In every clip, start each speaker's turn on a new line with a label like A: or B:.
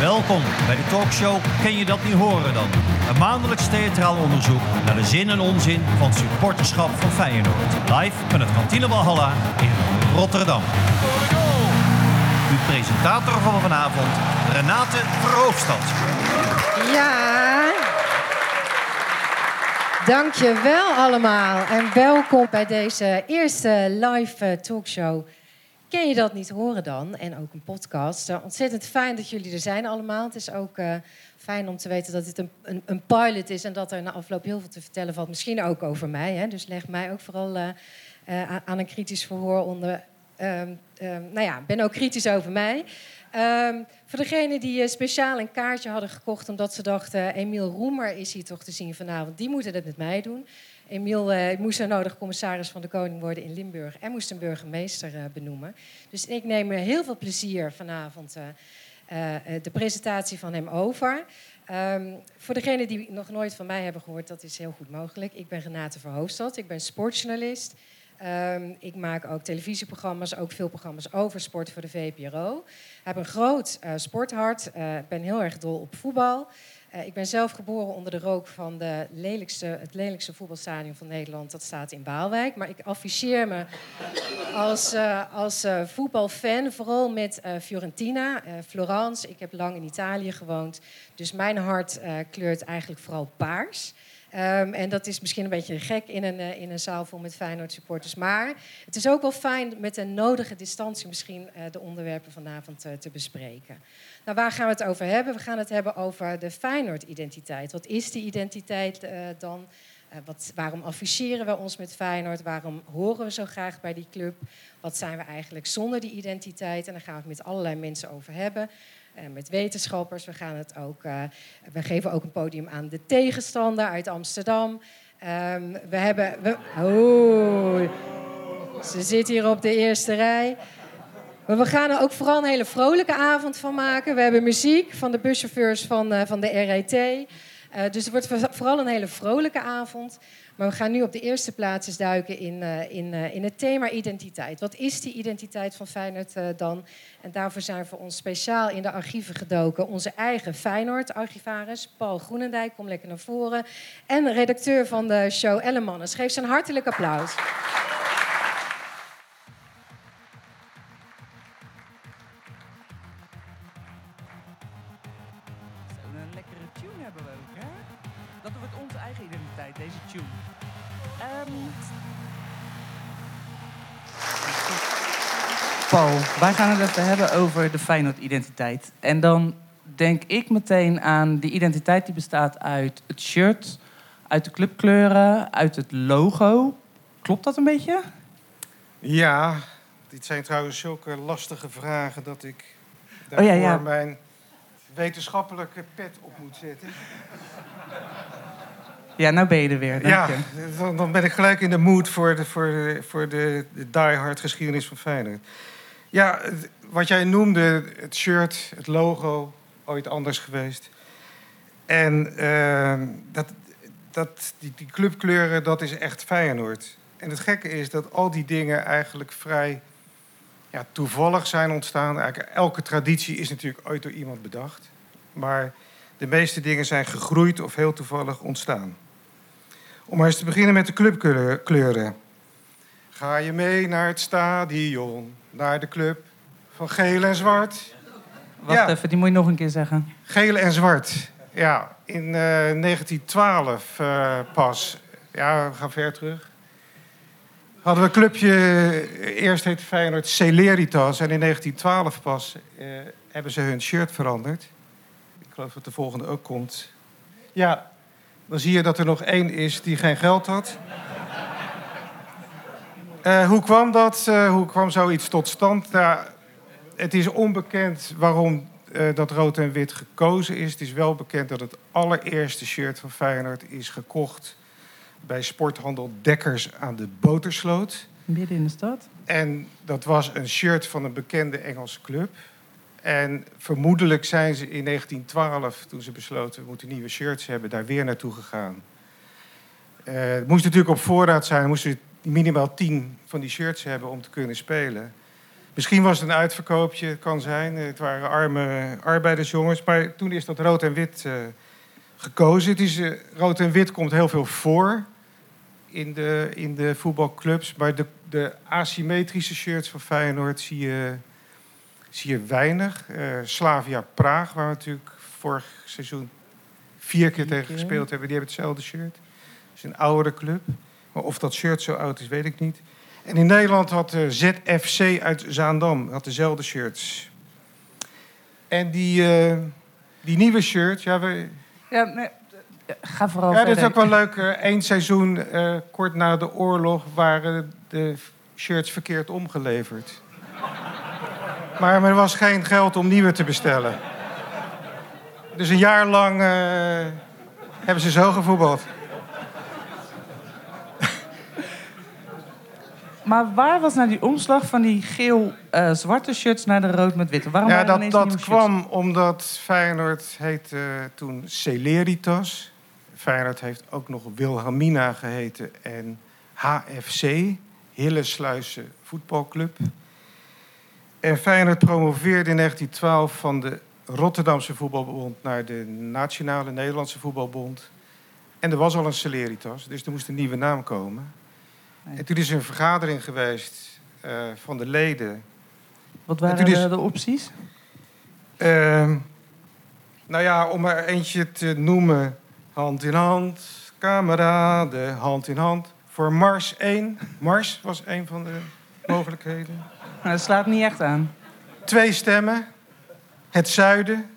A: Welkom bij de talkshow Ken je dat niet horen dan? Een maandelijks theatraal onderzoek naar de zin en onzin van supporterschap van Feyenoord. Live van het Kantine Walhalla in Rotterdam. Uw presentator van vanavond, Renate Verhoofdstad.
B: Ja. Dankjewel allemaal en welkom bij deze eerste live eh, talkshow. Ken je dat niet horen dan? En ook een podcast. Ontzettend fijn dat jullie er zijn allemaal. Het is ook uh, fijn om te weten dat dit een, een, een, pilot is en dat er na afloop heel veel te vertellen valt. Misschien ook over mij. Hè? Dus leg mij ook vooral uh, aan een kritisch verhoor onder. Um, nou ja, ben ook kritisch over mij. Um, voor degenen die speciaal een kaartje hadden gekocht omdat ze dachten... Emiel Roemer is hier toch te zien vanavond, die moeten het met mij doen. Emiel uh, moest zo nodig commissaris van de Koning worden in Limburg... en moest een burgemeester uh, benoemen. Dus ik neem er heel veel plezier vanavond de presentatie van hem over... Um, voor degenen die nog nooit van mij hebben gehoord, dat is heel goed mogelijk. Ik ben Renate Verhoofdstad, ik ben sportjournalist... Um, ik maak ook televisieprogramma's, ook veel programma's over sport voor de VPRO. Ik heb een groot sporthart, ik ben heel erg dol op voetbal. Uh, ik ben zelf geboren onder de rook van de lelijkste, het lelijkste voetbalstadion van Nederland. Dat staat in Baalwijk. Maar ik afficheer me als, als voetbalfan, vooral met Fiorentina, Florence. Ik heb lang in Italië gewoond. Dus mijn hart kleurt eigenlijk vooral paars. Um, en dat is misschien een beetje gek in een, in een zaal vol met Feyenoord supporters. Maar het is ook wel fijn met een nodige distantie misschien de onderwerpen vanavond te bespreken. Nou, waar gaan we het over hebben? We gaan het hebben over de Feyenoord-identiteit. Wat is die identiteit dan? Wat, waarom afficheren we ons met Feyenoord? Waarom horen we zo graag bij die club? Wat zijn we eigenlijk zonder die identiteit? En daar gaan we het met allerlei mensen over hebben. Uh, met wetenschappers. We, gaan het ook, we geven ook een podium aan de tegenstander uit Amsterdam. Um, we hebben. We, ze zit hier op de eerste rij. We gaan er ook vooral een hele vrolijke avond van maken. We hebben muziek van de buschauffeurs van, uh, van de RET. dus het wordt vooral een hele vrolijke avond. Maar we gaan nu op de eerste plaats eens duiken in, uh, in, in het thema identiteit. Wat is die identiteit van Feyenoord dan? En daarvoor zijn voor ons speciaal in de archieven gedoken onze eigen Feyenoord-archivaris, Paul Groenendijk, kom lekker naar voren. En redacteur van de show Elle Mannes. Geef ze een hartelijk applaus.
C: Paul, wij gaan het even hebben over de Feyenoord-identiteit. En dan denk ik meteen aan die identiteit die bestaat uit het shirt, uit de clubkleuren, uit het logo. Klopt dat een beetje?
D: Ja, dit zijn trouwens zulke lastige vragen dat ik daarvoor oh ja, ja. mijn wetenschappelijke pet op moet zetten.
C: Ja, nou ben je er weer. Dank
D: ja,
C: je.
D: dan ben ik gelijk in de mood voor de, voor de, voor de, de diehard geschiedenis van Feyenoord. Ja, wat jij noemde, het shirt, het logo, ooit anders geweest. En uh, dat, dat, die, die clubkleuren, dat is echt Feyenoord. En het gekke is dat al die dingen eigenlijk vrij ja, toevallig zijn ontstaan. Eigenlijk elke traditie is natuurlijk ooit door iemand bedacht. Maar de meeste dingen zijn gegroeid of heel toevallig ontstaan. Om maar eens te beginnen met de clubkleuren. Ga je mee naar het stadion, naar de club van geel en zwart?
C: Wacht ja. even, die moet je nog een keer zeggen.
D: Geel en zwart. Ja, in uh, 1912 uh, pas. Ja, we gaan ver terug. Hadden we een clubje, eerst heette Feyenoord Celeritas. En in 1912 pas uh, hebben ze hun shirt veranderd. Ik geloof dat de volgende ook komt. Ja, dan zie je dat er nog één is die geen geld had. Uh, hoe kwam dat? Uh, hoe kwam zoiets tot stand? Nou, het is onbekend waarom uh, dat rood en wit gekozen is. Het is wel bekend dat het allereerste shirt van Feyenoord is gekocht bij sporthandel Dekkers aan de Botersloot.
C: Midden in de stad?
D: En dat was een shirt van een bekende Engelse club. En vermoedelijk zijn ze in 1912, toen ze besloten we moeten nieuwe shirts hebben, daar weer naartoe gegaan. Uh, het moest natuurlijk op voorraad zijn, moesten minimaal tien van die shirts hebben om te kunnen spelen. Misschien was het een uitverkoopje, het kan zijn. Het waren arme arbeidersjongens. Maar toen is dat rood en wit uh, gekozen. Het is, uh, rood en wit komt heel veel voor in de, in de voetbalclubs. Maar de, de asymmetrische shirts van Feyenoord zie je, zie je weinig. Uh, Slavia Praag, waar we natuurlijk vorig seizoen vier keer tegen gespeeld hebben, die hebben hetzelfde shirt. Het is een oudere club. Maar of dat shirt zo oud is, weet ik niet. En in Nederland had de ZFC uit Zaandam had dezelfde shirts. En die, uh, die nieuwe shirts, ja, we...
C: Ja, nee, ga vooral
D: Ja, dat is ook wel leuk. Eén seizoen, uh, kort na de oorlog, waren de shirts verkeerd omgeleverd. maar, maar er was geen geld om nieuwe te bestellen. Dus een jaar lang uh, hebben ze zo gevoetbald.
C: Maar waar was nou die omslag van die geel-zwarte uh, shirts naar de rood met witte? Waarom
D: ja, dat, dat kwam omdat Feyenoord heette uh, toen Celeritas. Feyenoord heeft ook nog Wilhelmina geheten en HFC, Hillesluisse Voetbalclub. En Feyenoord promoveerde in 1912 van de Rotterdamse Voetbalbond naar de Nationale Nederlandse Voetbalbond. En er was al een Celeritas, dus er moest een nieuwe naam komen. En toen is er een vergadering geweest uh, van de leden.
C: Wat waren is, de opties?
D: Uh, nou ja, om er eentje te noemen. Hand in hand, kameraden, hand in hand. Voor Mars 1. Mars was een van de mogelijkheden.
C: Nou, dat slaat niet echt aan.
D: Twee stemmen. Het zuiden,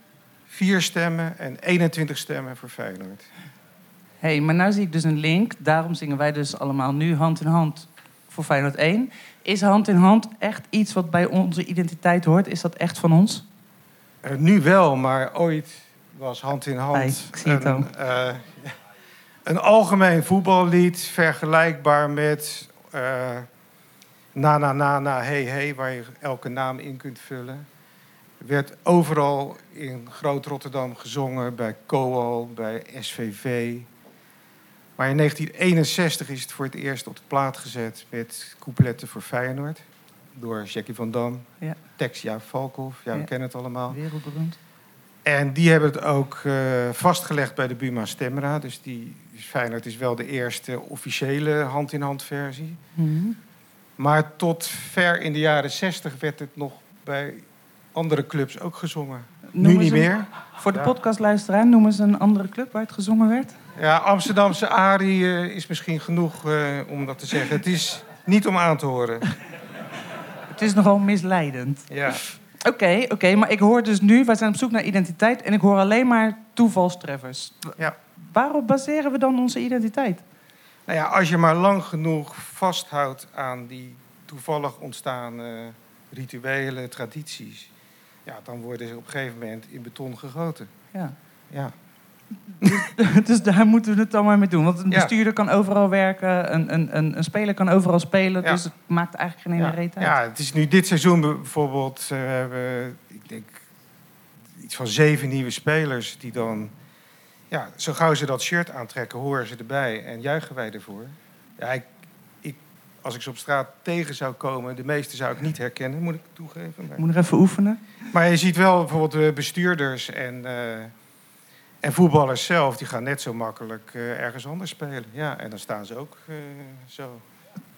D: vier stemmen en 21 stemmen voor Feyenoord.
C: Hé, hey, maar nu zie ik dus een link. Daarom zingen wij dus allemaal nu hand in hand voor Feyenoord 1. Is hand in hand echt iets wat bij onze identiteit hoort? Is dat echt van ons?
D: Uh, nu wel, maar ooit was hand in hand
C: hey, ik zie het
D: een, uh, een algemeen voetballied vergelijkbaar met uh, na na na na hey hey, waar je elke naam in kunt vullen werd overal in Groot Rotterdam gezongen, bij Coal, bij SVV. Maar in 1961 is het voor het eerst op de plaat gezet met coupletten voor Feyenoord. Door Jackie van Dam,
C: ja.
D: Jaap Valkhoff, ja, we
C: Ja.
D: kennen het allemaal.
C: Wereldberoemd.
D: En die hebben het ook eh, vastgelegd bij de Buma Stemra. Dus die dus Feyenoord is wel de eerste officiële hand-in-hand versie.
C: Mhm.
D: Maar tot ver in de jaren 60 werd het nog bij andere clubs ook gezongen.
C: Noem
D: nu niet
C: een-
D: meer.
C: Voor de
D: Ja.
C: podcastluisteraar, noem eens een andere club waar het gezongen werd.
D: Ja, Amsterdamse Arie eh, is misschien genoeg eh, om dat te zeggen. Het is niet om aan te horen.
C: Het is nogal misleidend.
D: Ja.
C: Oké, oké, maar ik hoor dus nu, wij zijn op zoek naar identiteit en ik hoor alleen maar toevalstreffers.
D: Ja.
C: Waarop baseren we dan onze identiteit?
D: Nou ja, als je maar lang genoeg vasthoudt aan die toevallig ontstaande rituelen, tradities... Ja, dan worden ze op een gegeven moment in beton gegoten.
C: Ja.
D: Ja.
C: dus daar moeten we het dan maar mee doen. Want een bestuurder kan overal werken, een, een, een, een speler kan overal spelen. Dus het maakt eigenlijk geen ene reet uit.
D: ja, het is nu dit seizoen bijvoorbeeld. eh, we hebben, ik denk, iets van zeven nieuwe spelers die dan. Ja, zo gauw ze dat shirt aantrekken, horen ze erbij en juichen wij ervoor. Ja, ik, ik, als ik ze op straat tegen zou komen, de meeste zou ik niet herkennen, moet ik toegeven. Maar,
C: Moet nog even oefenen.
D: maar je ziet wel bijvoorbeeld de bestuurders en, eh, en voetballers zelf, die gaan net zo makkelijk eh, ergens anders spelen. Ja, en dan staan ze ook eh, zo.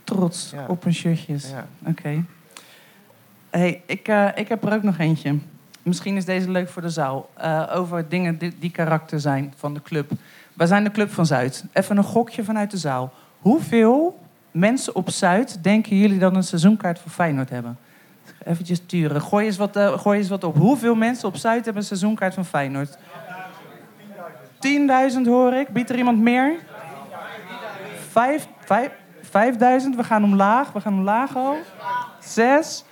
C: Trots
D: Ja.
C: op hun shirtjes.
D: Ja.
C: Oké. Hey, ik, eh, ik heb er ook nog eentje. Misschien is deze leuk voor de zaal. Over dingen die, die karakter zijn van de club. Wij zijn de Club van Zuid. Even een gokje vanuit de zaal. Hoeveel mensen op Zuid denken jullie dan een seizoenkaart voor Feyenoord hebben? Even sturen. Gooi eens, wat, gooi eens wat op. Hoeveel mensen op Zuid hebben een seizoenkaart van Feyenoord? 10.000 hoor ik. Biedt er iemand meer? Vijf, vijf, 5000. We gaan omlaag. We gaan omlaag al. Zes.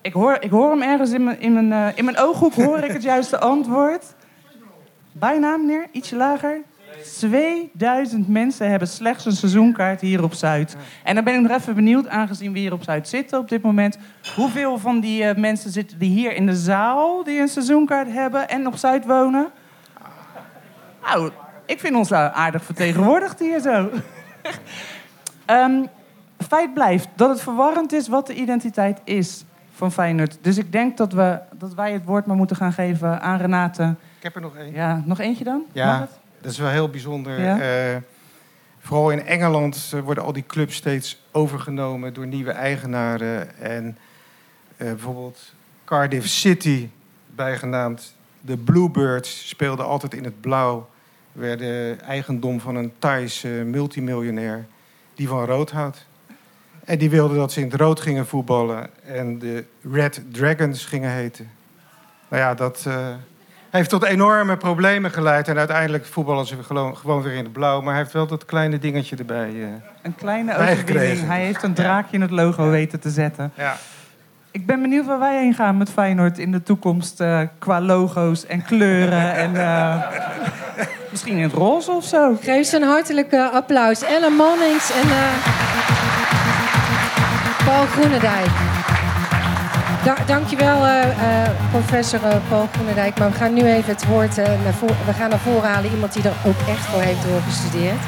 C: Ik hoor, ik hoor hem ergens in mijn, in, mijn, eh, in mijn ooghoek hoor ik het juiste antwoord. Bijna, meneer? Ietsje lager. 2000 mensen hebben slechts een seizoenkaart hier op Zuid. En dan ben ik nog even benieuwd, aangezien we hier op Zuid zitten op dit moment. Hoeveel van die eh, mensen zitten die hier in de zaal die een seizoenkaart hebben en op Zuid wonen? Nou, ik vind ons aardig vertegenwoordigd hier zo. Ehm, feit blijft dat het verwarrend is wat de identiteit is van Feyenoord. Dus ik denk dat, we, dat wij het woord maar moeten gaan geven aan Renate.
D: Ik heb er nog één.
C: Ja, nog eentje dan?
D: Ja. Dat is wel heel bijzonder.
C: Ja.
D: Eh, vooral in Engeland eh, worden al die clubs steeds overgenomen door nieuwe eigenaren. En eh, bijvoorbeeld Cardiff City, bijgenaamd de Bluebirds, speelde altijd in het blauw. Werden eigendom van een Thaise multimiljonair die van rood houdt. En die wilde dat ze in het rood gingen voetballen en de Red Dragons gingen heten. Nou ja, dat eh, heeft tot enorme problemen geleid. En uiteindelijk voetballen ze gewoon, weer in het blauw. Maar hij heeft wel dat kleine dingetje erbij. eh.
C: Een kleine overwinning. Hij heeft een draakje in het logo weten te zetten.
D: Ja.
C: Ik ben benieuwd waar wij heen gaan met Feyenoord in de toekomst. eh, qua logo's en kleuren. en eh, misschien in het roze of zo.
B: Geef ze een hartelijk eh, applaus. Ellen Mannings en eh, Paul Groenendijk. Da dankjewel, professor Paul Groenendijk. Maar we gaan nu even het woord. We gaan naar voren halen iemand die er ook echt voor heeft doorgestudeerd.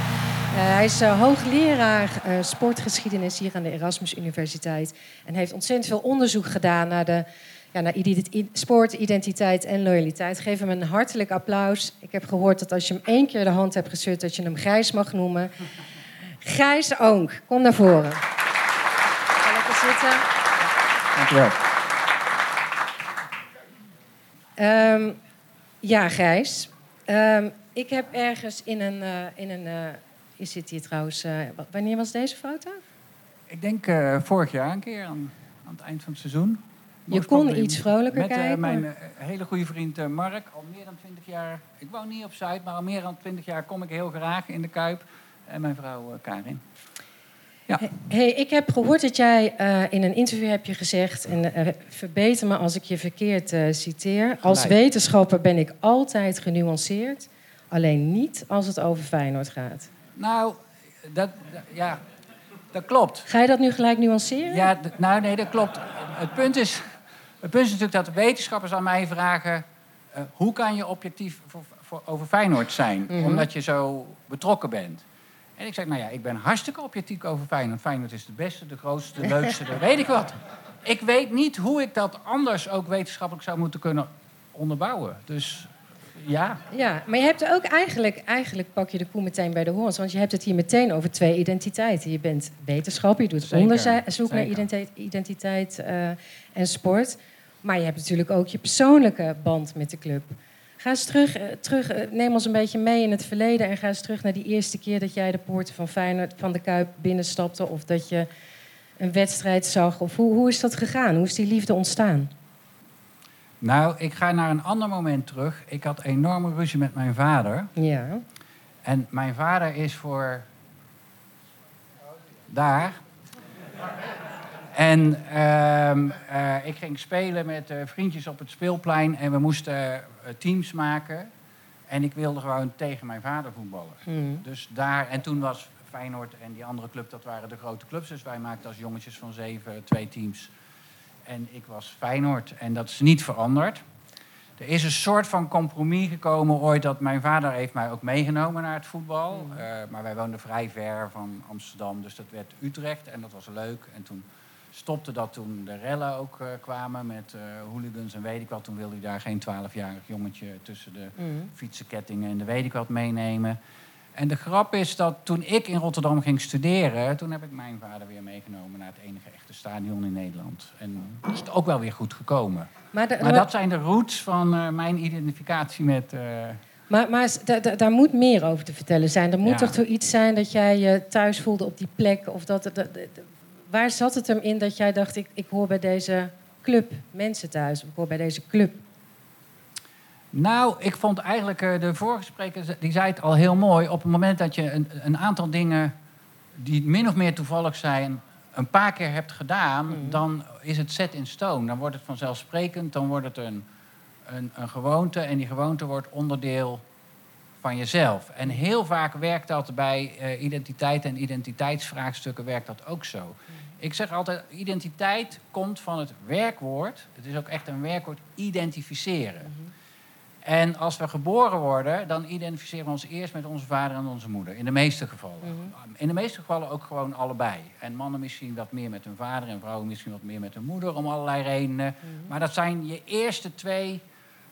B: Eh, hij is eh, hoogleraar eh, sportgeschiedenis hier aan de Erasmus Universiteit. En heeft ontzettend veel onderzoek gedaan naar, de, ja, naar sport, identiteit en loyaliteit. Geef hem een hartelijk applaus. Ik heb gehoord dat als je hem één keer de hand hebt geschud, dat je hem Gijs mag noemen. Gijs Oonk, kom naar voren. Ga lekker zitten.
E: Dankjewel.
B: Ehm, ja, Gijs. Ehm, ik heb ergens in een... in een je zit hier trouwens... eh, wa- wanneer was deze foto?
E: Ik denk eh, vorig jaar een keer aan, aan het eind van het seizoen.
B: Je kon iets vrolijker
E: met, eh,
B: kijken.
E: mijn eh, hele goede vriend Mark. Al meer dan 20 jaar. Ik woon niet op Zuid, maar al meer dan 20 jaar kom ik heel graag in de Kuip. En mijn vrouw Karin. Ja.
B: Hey, ik heb gehoord dat jij in een interview heb je gezegd... en verbeter me als ik je verkeerd citeer... als wetenschapper ben ik altijd genuanceerd... alleen niet als het over Feyenoord gaat.
E: Nou, dat, dat- ja, dat klopt.
B: Ga je dat nu gelijk nuanceren?
E: Ja, nou nee, dat klopt. Het punt is, het punt is natuurlijk dat de wetenschappers aan mij vragen... eh, hoe kan je objectief voor, voor, over Feyenoord zijn?
B: Mhm.
E: Omdat je zo betrokken bent. En ik zeg, nou ja, ik ben hartstikke objectief over Feyenoord. Feyenoord is de beste, de grootste, de leukste, de weet ik wat. Ik weet niet hoe ik dat anders ook wetenschappelijk zou moeten kunnen onderbouwen. Dus ja,
B: Ja, maar je hebt er ook eigenlijk, eigenlijk pak je de koe meteen bij de horens. Want je hebt het hier meteen over twee identiteiten. Je bent wetenschapper, je doet
E: Zeker,
B: onderzoek naar identiteit, identiteit eh, en sport. Maar je hebt natuurlijk ook je persoonlijke band met de club. Ga eens terug, eh, terug eh, neem ons een beetje mee in het verleden... en ga eens terug naar die eerste keer dat jij de poorten van Feyenoord van de Kuip binnenstapte... of dat je een wedstrijd zag. Of hoe, hoe is dat gegaan? Hoe is die liefde ontstaan?
E: Nou, ik ga naar een ander moment terug. Ik had enorme ruzie met mijn vader.
B: Ja.
E: En mijn vader is voor daar. En ehm, eh, ik ging spelen met eh, vriendjes op het speelplein en we moesten eh, teams maken. En ik wilde gewoon tegen mijn vader voetballen.
B: Hmm.
E: Dus daar, en toen was Feyenoord en die andere club, dat waren de grote clubs. Dus wij maakten als jongetjes van zeven twee teams. En ik was Feyenoord en dat is niet veranderd. Er is een soort van compromis gekomen ooit dat mijn vader heeft mij ook meegenomen naar het voetbal. Eh, maar wij woonden vrij ver van Amsterdam, dus dat werd Utrecht en dat was leuk. En toen stopte dat toen de rellen ook eh, kwamen met eh, hooligans en weet ik wat. Toen wilde hij daar geen 12-jarig jongetje tussen de
B: Hmm.
E: fietsenkettingen en de weet ik wat meenemen. En de grap is dat toen ik in Rotterdam ging studeren, toen heb ik mijn vader weer meegenomen naar het enige echte stadion in Nederland. En dat is het ook wel weer goed gekomen.
B: Maar, de-
E: Maar dat zijn de roots van eh, mijn identificatie met. eh,
B: Maar, maar daar moet meer over te vertellen zijn. Er moet
E: Ja.
B: toch toch iets zijn dat jij je thuis voelde op die plek? Of dat, dat- dat- dat- waar zat het hem in dat jij dacht, ik, ik hoor bij deze club mensen thuis? Of ik hoor bij deze club.
E: Nou, ik vond eigenlijk eh, de vorige spreker, die zei het al heel mooi. Op het moment dat je een, een aantal dingen die min of meer toevallig zijn, een paar keer hebt gedaan,
B: Mhm.
E: dan is het set in stone. Dan wordt het vanzelfsprekend, dan wordt het een, een, een gewoonte en die gewoonte wordt onderdeel van jezelf. En heel vaak werkt dat bij eh, identiteit en identiteitsvraagstukken werkt dat ook zo. Ik zeg altijd, identiteit komt van het werkwoord, het is ook echt een werkwoord, identificeren. En als we geboren worden, dan identificeren we ons eerst met onze vader en onze moeder. In de meeste gevallen.
B: Mhm.
E: In de meeste gevallen ook gewoon allebei. En mannen misschien wat meer met hun vader en vrouwen misschien wat meer met hun moeder, om allerlei redenen.
B: Mhm.
E: Maar dat zijn je eerste twee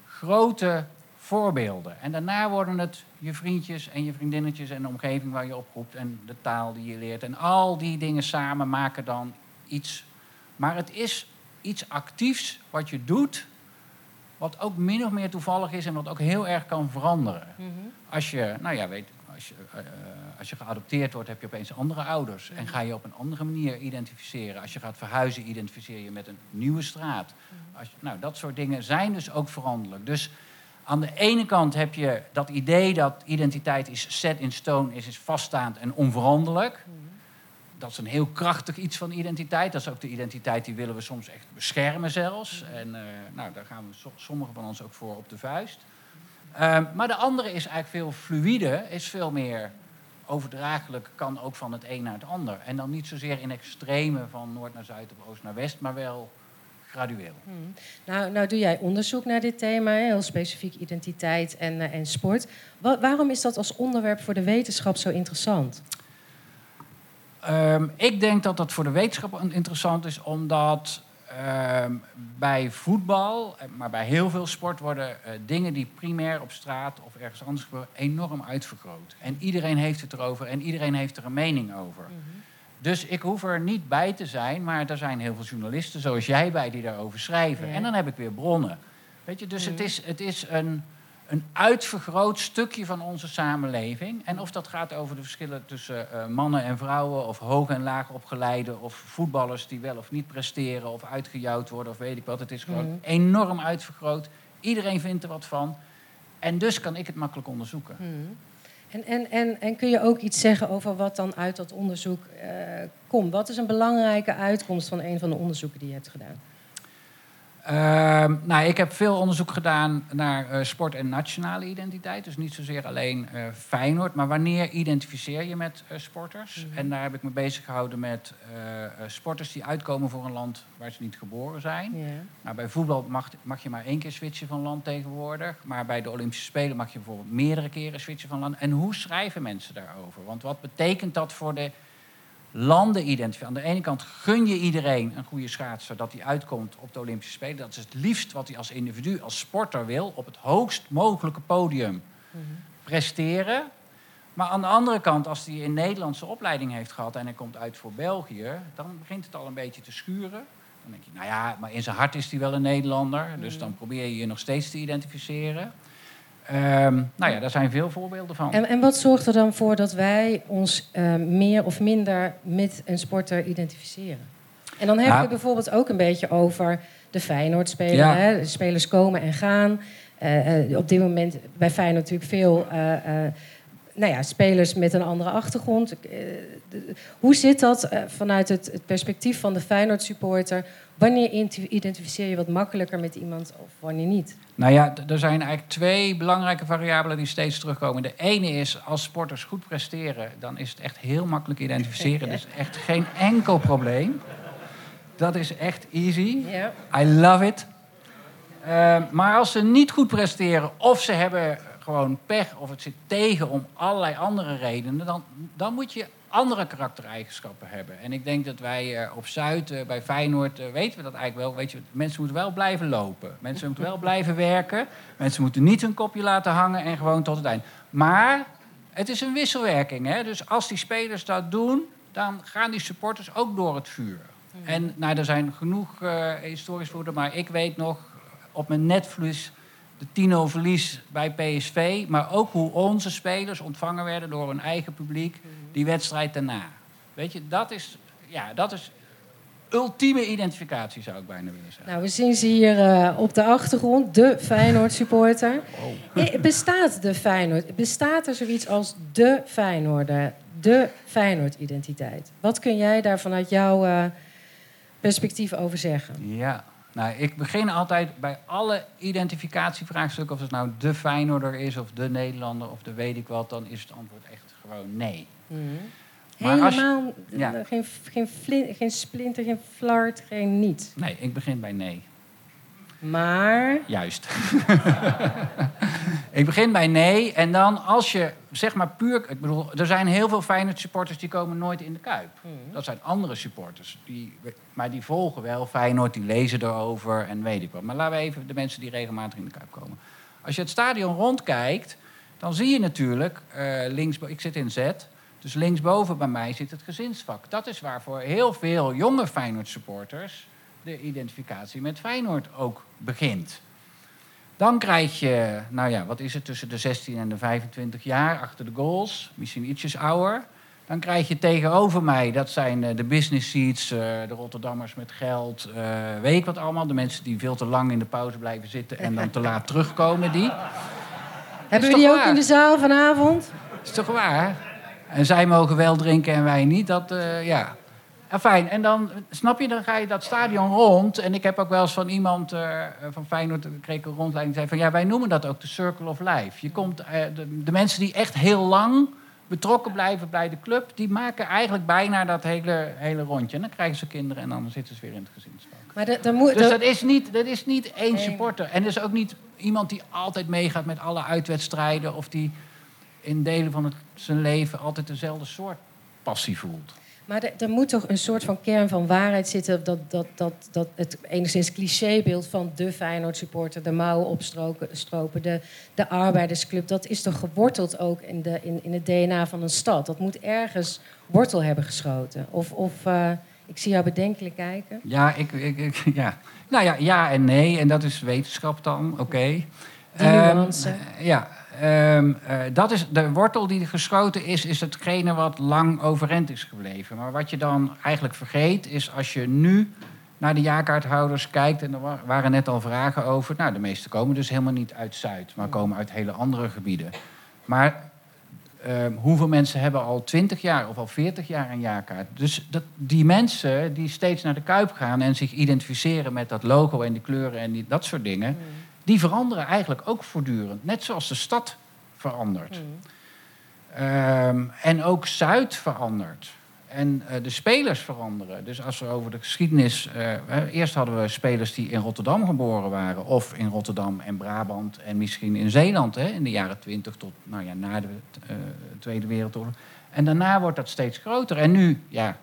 E: grote voorbeelden. En daarna worden het je vriendjes en je vriendinnetjes en de omgeving waar je oproept en de taal die je leert. En al die dingen samen maken dan iets. Maar het is iets actiefs wat je doet, wat ook min of meer toevallig is en wat ook heel erg kan veranderen.
B: Mhm.
E: Als je, nou ja, weet, als je, eh, eh, als je geadopteerd wordt, heb je opeens andere ouders. En ga je op een andere manier identificeren. Als je gaat verhuizen, identificeer je met een nieuwe straat. Als je, nou, dat soort dingen zijn dus ook veranderlijk. Dus aan de ene kant heb je dat idee dat identiteit is set in stone, is, is vaststaand en onveranderlijk. Dat is een heel krachtig iets van identiteit. Dat is ook de identiteit die willen we soms echt beschermen zelfs. En eh, nou, daar gaan we so- sommigen van ons ook voor op de vuist. Ehm, maar de andere is eigenlijk veel fluïde, is veel meer overdraaglijk, kan ook van het een naar het ander. En dan niet zozeer in extreme van noord naar zuid of oost naar west, maar wel gradueel.
B: Nou, nou doe jij onderzoek naar dit thema, heel specifiek identiteit en, eh, en sport. Wa- waarom is dat als onderwerp voor de wetenschap zo interessant?
E: Ehm, ik denk dat dat voor de wetenschap interessant is, omdat ehm, bij voetbal, eh, maar bij heel veel sport, worden eh, dingen die primair op straat of ergens anders gebeuren, enorm uitvergroot. En iedereen heeft het erover en iedereen heeft er een mening over. Dus ik hoef er niet bij te zijn, maar er zijn heel veel journalisten zoals jij bij die daarover schrijven. En dan heb ik weer bronnen. Weet je, dus het
B: Mhm.
E: is, het is een, een uitvergroot stukje van onze samenleving. En of dat gaat over de verschillen tussen eh, mannen en vrouwen, of hoog en laag opgeleide, of voetballers die wel of niet presteren, of uitgejouwd worden, of weet ik wat. Het is gewoon
B: Mhm.
E: enorm uitvergroot. Iedereen vindt er wat van. En dus kan ik het makkelijk onderzoeken.
B: Hmm. En, en, en, en kun je ook iets zeggen over wat dan uit dat onderzoek eh, komt? Wat is een belangrijke uitkomst van een van de onderzoeken die je hebt gedaan?
E: Ehm, nou, ik heb veel onderzoek gedaan naar eh, sport en nationale identiteit. Dus niet zozeer alleen eh Feyenoord, maar wanneer identificeer je met eh, sporters?
B: Mhm.
E: En daar heb ik me bezig gehouden met sporters die uitkomen voor een land waar ze niet geboren zijn.
B: Ja.
E: Nou, bij voetbal mag, mag je maar één keer switchen van land tegenwoordig. Maar bij de Olympische Spelen mag je bijvoorbeeld meerdere keren switchen van land. En hoe schrijven mensen daarover? Want wat betekent dat voor de landenidentificatie? Aan de ene kant gun je iedereen een goede schaatser dat hij uitkomt op de Olympische Spelen. Dat is het liefst wat hij als individu, als sporter wil. Op het hoogst mogelijke podium presteren. Maar aan de andere kant, als hij een Nederlandse opleiding heeft gehad en hij komt uit voor België, dan begint het al een beetje te schuren. Dan denk je, nou ja, maar in zijn hart is hij wel een Nederlander. Dus dan probeer je je nog steeds te identificeren. Ehm, nou ja, daar zijn veel voorbeelden van.
B: En, en wat zorgt er dan voor dat wij ons eh, meer of minder met een sporter identificeren? En dan heb
E: Ja.
B: je bijvoorbeeld ook een beetje over de Feyenoord-speler.
E: Ja.
B: Hè? De spelers komen en gaan. Eh, eh, op dit moment bij Feyenoord natuurlijk veel nou ja, spelers met een andere achtergrond. Hoe zit dat vanuit het, het perspectief van de Feyenoord-supporter? Wanneer identificeer je wat makkelijker met iemand of wanneer niet?
E: Nou ja, er zijn eigenlijk twee belangrijke variabelen die steeds terugkomen. De ene is, als sporters goed presteren, dan is het echt heel makkelijk identificeren. Dus echt geen enkel probleem. Dat is echt easy.
B: Ja.
E: I love it. Eh, maar als ze niet goed presteren of ze hebben gewoon pech of het zit tegen om allerlei andere redenen, dan, dan moet je andere karaktereigenschappen hebben. En ik denk dat wij eh, op Zuid, eh, bij Feyenoord, eh, weten we dat eigenlijk wel. Weet je, mensen moeten wel blijven lopen. Mensen moeten wel blijven werken. Mensen moeten niet hun kopje laten hangen en gewoon tot het eind. Maar het is een wisselwerking. Hè? Dus als die spelers dat doen, dan gaan die supporters ook door het vuur. En nou, er zijn genoeg eh historisch voeden, maar ik weet nog op mijn netvlies de Tino verlies bij PSV. Maar ook hoe onze spelers ontvangen werden door hun eigen publiek die wedstrijd daarna. Weet je, dat is, ja, dat is ultieme identificatie, zou ik bijna willen zeggen.
B: Nou, we zien ze hier eh, op de achtergrond, de Feyenoord-supporter. Eh, Bestaat de Feyenoord, bestaat er zoiets als de Feyenoorder, de Feyenoord-identiteit? Wat kun jij daar vanuit jouw eh, perspectief over zeggen?
E: Ja, nou, ik begin altijd bij alle identificatievraagstukken, of het nou de Feyenoorder is, of de Nederlander, of de weet ik wat, dan is het antwoord echt gewoon nee. Maar als je-
B: Helemaal
E: ja.
B: eh, geen, geen, geen splinter, geen flart, geen niet.
E: Nee, ik begin bij nee.
B: Maar
E: Juist. Ik begin bij nee. En dan als je, zeg maar puur... Ik bedoel, er zijn heel veel Feyenoord supporters die komen nooit in de Kuip. Dat zijn andere supporters. Die, maar die volgen wel Feyenoord, die lezen erover en weet ik wat. Maar laten we even de mensen die regelmatig in de Kuip komen. Als je het stadion rondkijkt, dan zie je natuurlijk eh links... Ik zit in Z, dus linksboven bij mij zit het gezinsvak. Dat is waar voor heel veel jonge Feyenoord supporters... de identificatie met Feyenoord ook begint. Dan krijg je, nou ja, wat is het, tussen de 16 en de 25 jaar achter de goals. Misschien ietsjes ouder. Dan krijg je tegenover mij, dat zijn eh, de business seats, eh, de Rotterdammers met geld, eh, weet ik wat allemaal. De mensen die veel te lang in de pauze blijven zitten en dan te laat terugkomen, die.
B: Hebben we die ook
E: waar?
B: in de zaal vanavond?
E: Is toch waar? En zij mogen wel drinken en wij niet. Dat, eh, ja. En fijn. En dan, snap je, dan ga je dat stadion rond. En ik heb ook wel eens van iemand eh, van Feyenoord, kreeg ik een rondleiding, die zei van ja, wij noemen dat ook de Circle of Life. Je komt, eh, de, de mensen die echt heel lang betrokken blijven bij de club, die maken eigenlijk bijna dat hele, hele rondje. En dan krijgen ze kinderen en dan zitten ze weer in het gezinsvak.
B: Maar de- moet,
E: Dus
B: dat-
E: dat is niet, dat is niet één supporter. En er is ook niet iemand die altijd meegaat met alle uitwedstrijden. Of die in delen van het, zijn leven altijd dezelfde soort passie voelt.
B: Maar er, er moet toch een soort van kern van waarheid zitten... dat, dat, dat, dat het enigszins clichébeeld van de Feyenoord-supporter... de mouwen opstropen, stropen, de, de arbeidersclub... dat is toch geworteld ook in, de, in, in het DNA van een stad. Dat moet ergens wortel hebben geschoten. Of, of eh, ik zie jou bedenkelijk kijken.
E: Ja, ik, ik, ik- ja. Nou ja, ja en nee. En dat is wetenschap dan, oké.
B: Die
E: Ehm, ja, eh, dat is de wortel die geschoten is, is hetgene wat lang overeind is gebleven. Maar wat je dan eigenlijk vergeet, is als je nu naar de jaarkaarthouders kijkt, en er wa- waren net al vragen over. Nou, de meeste komen dus helemaal niet uit Zuid, maar komen uit hele andere gebieden. Maar ehm, hoeveel mensen hebben al 20 jaar of al 40 jaar een jaarkaart? Dus dat, die mensen die steeds naar de Kuip gaan en zich identificeren met dat logo en die kleuren en die, dat soort dingen, die veranderen eigenlijk ook voortdurend. Net zoals de stad verandert. Ehm, en ook Zuid verandert. En eh, de spelers veranderen. Dus als we over de geschiedenis. eh, eerst hadden we spelers die in Rotterdam geboren waren. Of in Rotterdam en Brabant. En misschien in Zeeland hè, in de jaren twintig tot nou ja, na de eh, Tweede Wereldoorlog. En daarna wordt dat steeds groter. En nu, ja,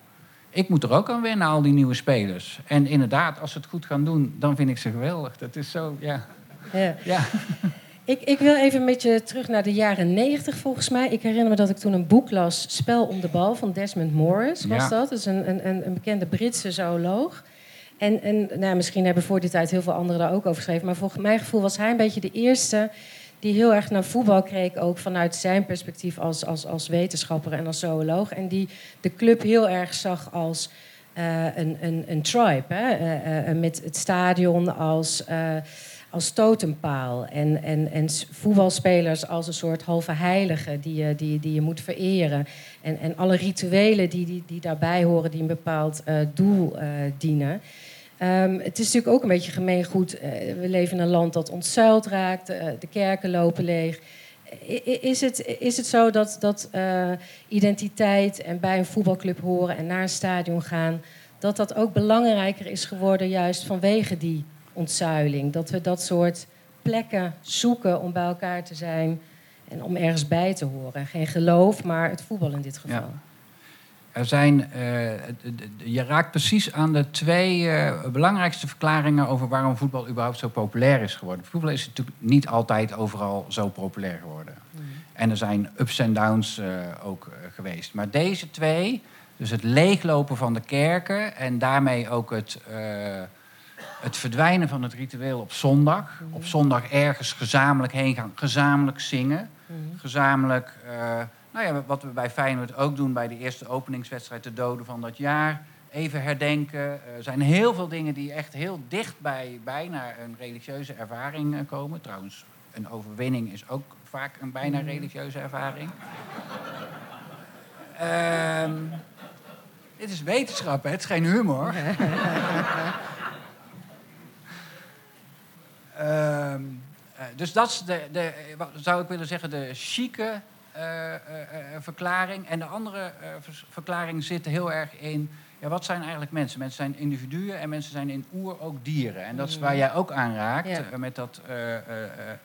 E: ik moet er ook aan wennen, al die nieuwe spelers. En inderdaad, als ze het goed gaan doen, dan vind ik ze geweldig. Dat is zo, ja.
B: Ja.
E: ja.
B: Ik, ik wil even met je terug naar de jaren negentig volgens mij. Ik herinner me dat ik toen een boek las, Spel om de bal, van Desmond Morris was
E: Ja.
B: dat. Dat is een, een, een een bekende Britse zooloog. En, en nou, misschien hebben voor die tijd heel veel anderen daar ook over geschreven. Maar volgens mijn gevoel was hij een beetje de eerste die heel erg naar voetbal keek. Ook vanuit zijn perspectief als, als, als wetenschapper en als zooloog. En die de club heel erg zag als eh, een, een, een tribe. Hè? Eh, eh, met het stadion als, eh, als totempaal. En, en, en voetbalspelers als een soort halve heilige die je, die, die je moet vereren. En, en alle rituelen die, die, die daarbij horen, die een bepaald eh, doel eh, dienen. Ehm, het is natuurlijk ook een beetje gemeengoed. eh, we leven in een land dat ontzuild raakt. de kerken lopen leeg. Is het, is het zo dat, dat identiteit en bij een voetbalclub horen en naar een stadion gaan, dat dat ook belangrijker is geworden juist vanwege die ontzuiling? Dat we dat soort plekken zoeken om bij elkaar te zijn en om ergens bij te horen. Geen geloof, maar het voetbal in dit geval.
E: Ja. Er zijn, eh, je raakt precies aan de twee eh, belangrijkste verklaringen over waarom voetbal überhaupt zo populair is geworden. Voetbal is natuurlijk niet altijd overal zo populair geworden. En er zijn ups en downs eh, ook geweest. Maar deze twee, dus het leeglopen van de kerken en daarmee ook het, het verdwijnen van het ritueel op zondag. Op zondag ergens gezamenlijk heen gaan, gezamenlijk zingen. Gezamenlijk, eh, nou ja, wat we bij Feyenoord ook doen bij de eerste openingswedstrijd, de doden van dat jaar. Even herdenken. Er zijn heel veel dingen die echt heel dicht bij bijna een religieuze ervaring eh, komen. Trouwens, een overwinning is ook vaak een bijna religieuze ervaring. Ehm, dit is wetenschap, hè? het is geen humor. Ehm, eh, dus dat is de, de, wat zou ik willen zeggen, de chique eh, eh, verklaring. En de andere verklaring zit heel erg in... Ja, wat zijn eigenlijk mensen? Mensen zijn individuen en mensen zijn in oer ook dieren. En dat is waar jij ook aan raakt.
B: Ja.
E: met dat,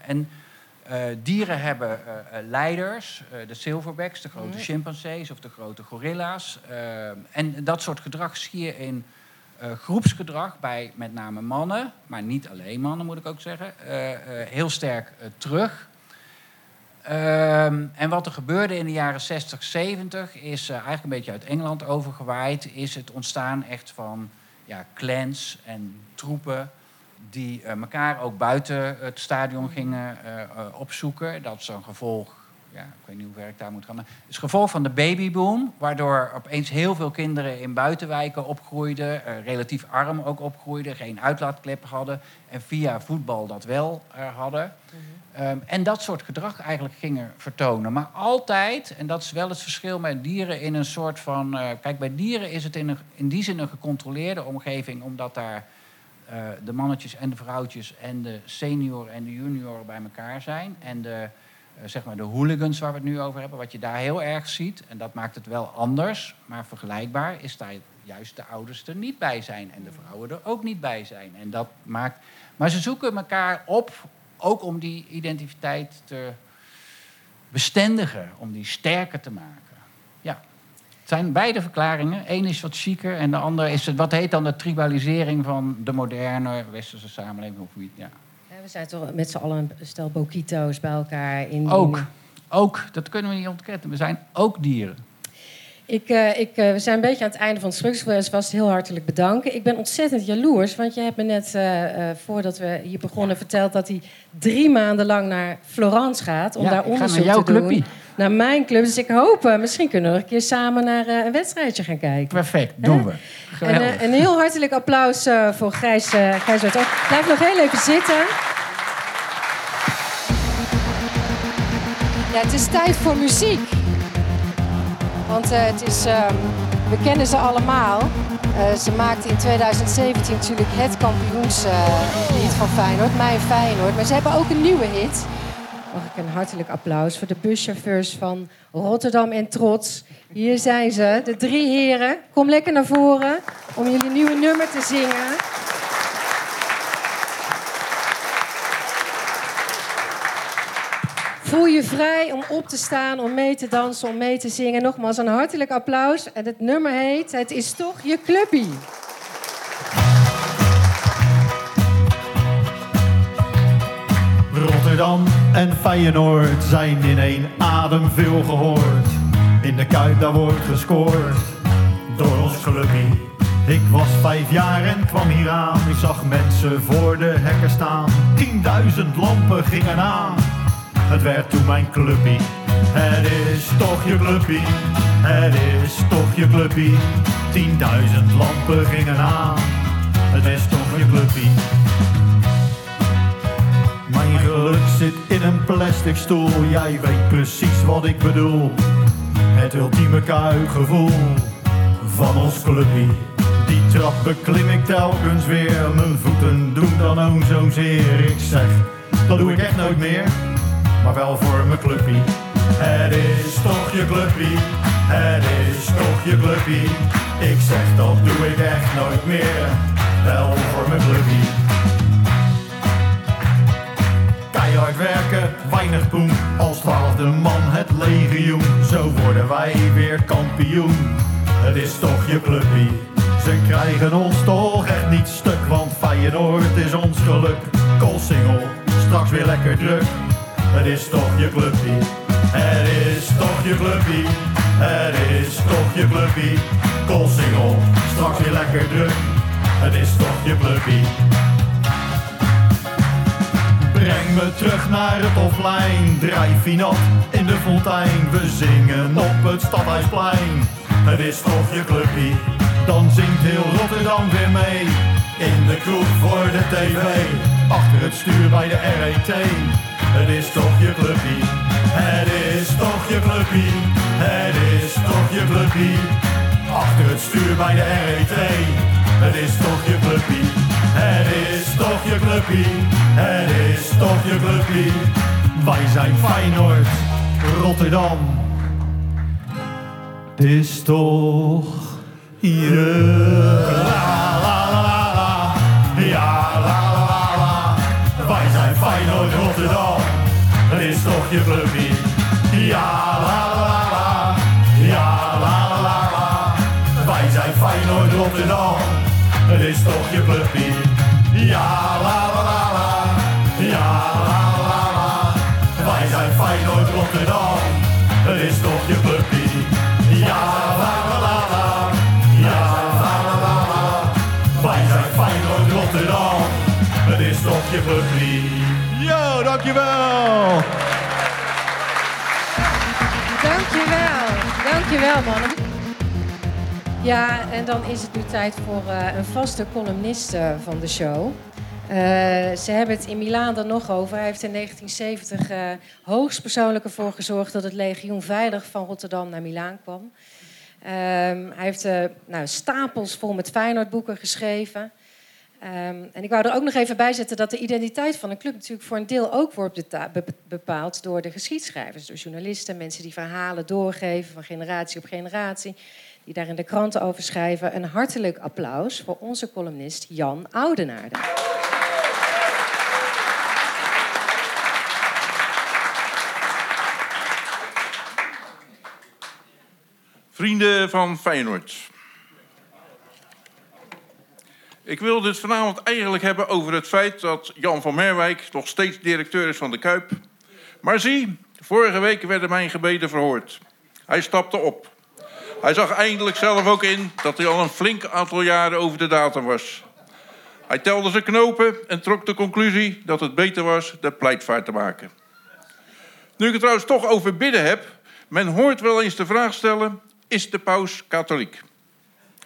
E: en dieren hebben leiders, de silverbacks, de grote chimpansees of de grote gorilla's. Eh, en dat soort gedrag zie je in eh, groepsgedrag bij met name mannen, maar niet alleen mannen moet ik ook zeggen, eh, eh, heel sterk terug. Ehm, en wat er gebeurde in de jaren 60, 70 is eigenlijk een beetje uit Engeland overgewaaid, is het ontstaan echt van ja, clans en troepen die elkaar ook buiten het stadion gingen opzoeken. Dat is een gevolg, ja, ik weet niet hoe ver ik daar moet gaan, maar het is gevolg van de babyboom, waardoor opeens heel veel kinderen in buitenwijken opgroeiden, eh, relatief arm ook opgroeiden, geen uitlaatklep hadden en via voetbal dat wel eh, hadden. Ehm, en dat soort gedrag eigenlijk gingen vertonen. Maar altijd, en dat is wel het verschil met dieren, in een soort van. eh, kijk, bij dieren is het in, een, in die zin een gecontroleerde omgeving, omdat daar de mannetjes en de vrouwtjes en de senioren en de junioren bij elkaar zijn. En de, zeg maar de hooligans waar we het nu over hebben, wat je daar heel erg ziet, en dat maakt het wel anders, maar vergelijkbaar, is daar juist de ouders er niet bij zijn en de vrouwen er ook niet bij zijn. En dat maakt. Maar ze zoeken elkaar op, ook om die identiteit te bestendigen, om die sterker te maken. Ja. Het zijn beide verklaringen. Eén is wat chiquer en de andere is het, wat heet dan de tribalisering van de moderne westerse samenleving. Of ja.
B: We zijn toch met z'n allen een stel boquito's bij elkaar in.
E: Ook, ook, dat kunnen we niet ontkennen. We zijn ook dieren.
B: Ik, eh, ik, eh, we zijn een beetje aan het einde van het stuk. Dus was heel hartelijk bedanken. Ik ben ontzettend jaloers, want je hebt me net, eh, voordat we hier begonnen, verteld dat hij drie maanden lang naar Florence gaat om
E: Ja,
B: daar
E: ik ga
B: onderzoek
E: naar jouw
B: te doen.
E: clubje.
B: Naar mijn club. Dus ik hoop, eh, misschien kunnen we nog een keer samen naar eh, een wedstrijdje gaan kijken.
E: Perfect, doen we.
B: En eh, een heel hartelijk applaus eh, voor Gijs, uh, Gijs. Oh, Blijf nog heel even zitten. Ja, het is tijd voor muziek. Want eh, het is, ehm, we kennen ze allemaal. Eh, ze maakte in 2017 natuurlijk het kampioenslied van Feyenoord, Mijn Feyenoord. Maar ze hebben ook een nieuwe hit. Een hartelijk applaus voor de buschauffeurs van Rotterdam en Trots. Hier zijn ze, de drie heren. Kom lekker naar voren om jullie nieuwe nummer te zingen. Voel je vrij om op te staan, om mee te dansen, om mee te zingen. Nogmaals een hartelijk applaus. En het nummer heet Het is toch je clubie.
F: En Feyenoord zijn in één adem veel gehoord. In de Kuip daar wordt gescoord door ons clubie. Ik was vijf jaar en kwam hier aan. Ik zag mensen voor de hekken staan. 10.000 lampen gingen aan. Het werd toen mijn clubie. Het is toch je clubie. Het is toch je clubie. 10.000 lampen gingen aan. Het is toch je clubie. Geluk zit in een plastic stoel. Jij weet precies wat ik bedoel. Het ultieme kuikgevoel van ons clubie. Die trap beklim ik telkens weer. Mijn voeten doen dan ook zozeer. Ik zeg, dat doe ik echt nooit meer. Maar wel voor mijn clubie. Het is toch je clubie. Het is toch je clubie. Ik zeg, dat doe ik echt nooit meer. Wel voor mijn clubie. Keihard werken, weinig poen. Als twaalfde man het legioen. Zo worden wij weer kampioen. Het is toch je clubie. Ze krijgen ons toch echt niet stuk. Want Feyenoord is ons geluk. Koolsingel, straks weer lekker druk. Het is toch je clubie. Het is toch je clubie. Het is toch je clubie. Koolsingel, straks weer lekker druk. Het is toch je clubie. Breng me terug naar het offline. Drijf nat in de fontein. We zingen op het stadhuisplein. Het is toch je clubie. Dan zingt heel Rotterdam weer mee. In de kroeg voor de tv. Achter het stuur bij de RET. Het is toch je clubie. Het is toch je clubie. Het is toch je clubie. Achter het stuur bij de RET. Het is toch je clubie. Het is toch je clubie. Het is toch je clubie. Wij zijn Feyenoord, Rotterdam. Het is toch je... La, la, la, la. Ja, la, la, la. Wij zijn Feyenoord, Rotterdam. Het is toch je clubje. Ja, la la la. Ja, la la la la. Wij zijn Feyenoord Rotterdam. Het is toch je clubje. Ja, la la la la. Ja, la la la. Wij zijn Feyenoord Rotterdam. Het is toch je clubje. Ja, la la la la. Ja, la la la la. Wij zijn Feyenoord Rotterdam. Het is toch je clubje.
A: Yo, dankjewel!
B: Dankjewel. Dankjewel, mannen. Ja, en dan is het nu tijd voor eh, een vaste columniste van de show. Eh, ze hebben het in Milaan er nog over. Hij heeft in 1970 eh hoogstpersoonlijk ervoor gezorgd dat het legioen veilig van Rotterdam naar Milaan kwam. Ehm, hij heeft nou, stapels vol met Feyenoordboeken geschreven. Ehm, en ik wou er ook nog even bij zetten dat de identiteit van een club natuurlijk voor een deel ook wordt bepaald door de geschiedschrijvers, door journalisten, mensen die verhalen doorgeven van generatie op generatie, die daar in de kranten over schrijven. Een hartelijk applaus voor onze columnist Jan Oudenaarde.
G: Vrienden van Feyenoord. Ik wil dit vanavond eigenlijk hebben over het feit dat Jan van Merwijk nog steeds directeur is van de Kuip. Maar zie, vorige week werden mijn gebeden verhoord. Hij stapte op. Hij zag eindelijk zelf ook in dat hij al een flink aantal jaren over de datum was. Hij telde zijn knopen en trok de conclusie dat het beter was de pleitvaart te maken. Nu ik het trouwens toch over bidden heb, men hoort wel eens de vraag stellen: is de paus katholiek?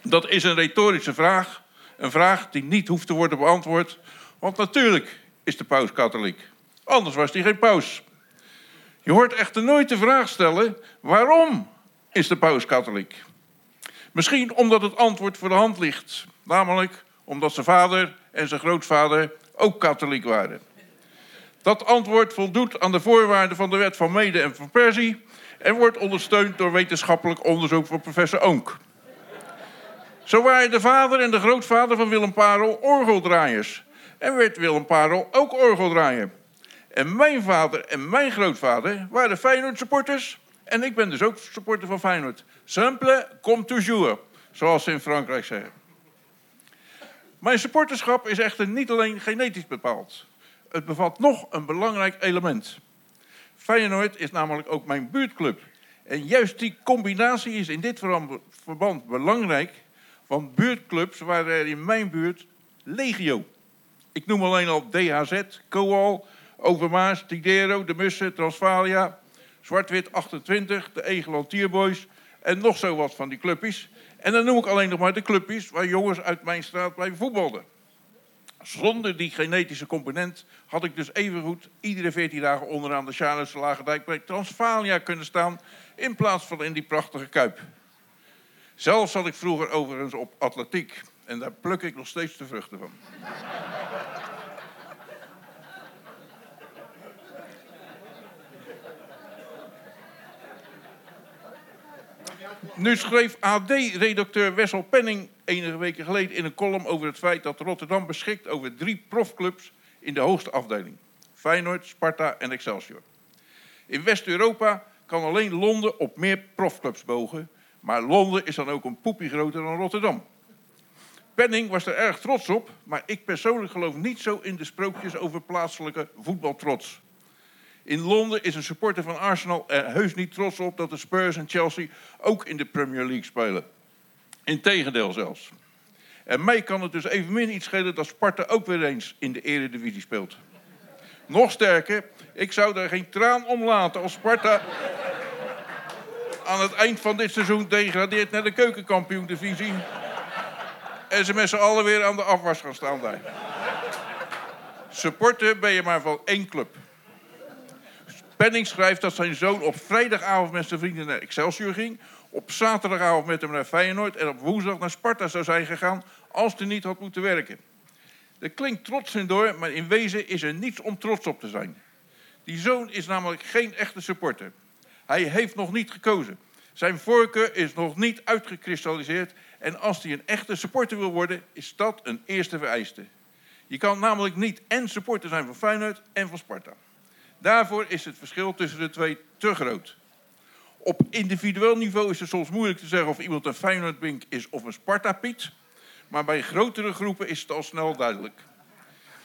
G: Dat is een retorische vraag, een vraag die niet hoeft te worden beantwoord, want natuurlijk is de paus katholiek. Anders was hij geen paus. Je hoort echter nooit de vraag stellen: waarom is de paus katholiek? Misschien omdat het antwoord voor de hand ligt, namelijk omdat zijn vader en zijn grootvader ook katholiek waren. Dat antwoord voldoet aan de voorwaarden van de wet van Mede en van Persie en wordt ondersteund door wetenschappelijk onderzoek van professor Oonk. Zo waren de vader en de grootvader van Willem Parel orgeldraaiers. En werd Willem Parel ook orgeldraaier. En mijn vader en mijn grootvader waren Feyenoord supporters. En ik ben dus ook supporter van Feyenoord. Simple comme toujours, zoals ze in Frankrijk zeggen. Mijn supporterschap is echter niet alleen genetisch bepaald. Het bevat nog een belangrijk element. Feyenoord is namelijk ook mijn buurtclub. En juist die combinatie is in dit verband belangrijk, want buurtclubs waren er in mijn buurt legio. Ik noem alleen al DHZ, Coal, Overmaas, Tidero, De Mussen, Transvalia, Zwart-Wit 28, de Egeland Tierboys en nog zo wat van die clubjes. En dan noem ik alleen nog maar de clubjes waar jongens uit mijn straat blijven voetbalden. Zonder die genetische component had ik dus evengoed iedere 14 dagen onderaan de Charlotte Lagerdijk bij Transvalia kunnen staan in plaats van in die prachtige kuip. Zelf zat ik vroeger overigens op atletiek en daar pluk ik nog steeds de vruchten van. Nu schreef AD-redacteur Wessel Penning enige weken geleden in een column over het feit dat Rotterdam beschikt over drie profclubs in de hoogste afdeling. Feyenoord, Sparta en Excelsior. In West-Europa kan alleen Londen op meer profclubs bogen, maar Londen is dan ook een poepie groter dan Rotterdam. Penning was er erg trots op, maar ik persoonlijk geloof niet zo in de sprookjes over plaatselijke voetbaltrots. In Londen is een supporter van Arsenal er heus niet trots op dat de Spurs en Chelsea ook in de Premier League spelen. Integendeel zelfs. En mij kan het dus evenmin iets schelen dat Sparta ook weer eens in de eredivisie speelt. Nog sterker, ik zou daar geen traan om laten als Sparta aan het eind van dit seizoen degradeert naar de keukenkampioen-divisie. En ze met z'n allen weer aan de afwas gaan staan daar. Supporter ben je maar van één club. Penning schrijft dat zijn zoon op vrijdagavond met zijn vrienden naar Excelsior ging. Op zaterdagavond met hem naar Feyenoord. En op woensdag naar Sparta zou zijn gegaan als hij niet had moeten werken. Dat klinkt trots in door, maar in wezen is er niets om trots op te zijn. Die zoon is namelijk geen echte supporter. Hij heeft nog niet gekozen. Zijn voorkeur is nog niet uitgekristalliseerd. En als hij een echte supporter wil worden, is dat een eerste vereiste. Je kan namelijk niet en supporter zijn van Feyenoord en van Sparta. Daarvoor is het verschil tussen de twee te groot. Op individueel niveau is het soms moeilijk te zeggen of iemand een Feyenoordbink is of een Sparta-Piet. Maar bij grotere groepen is het al snel duidelijk.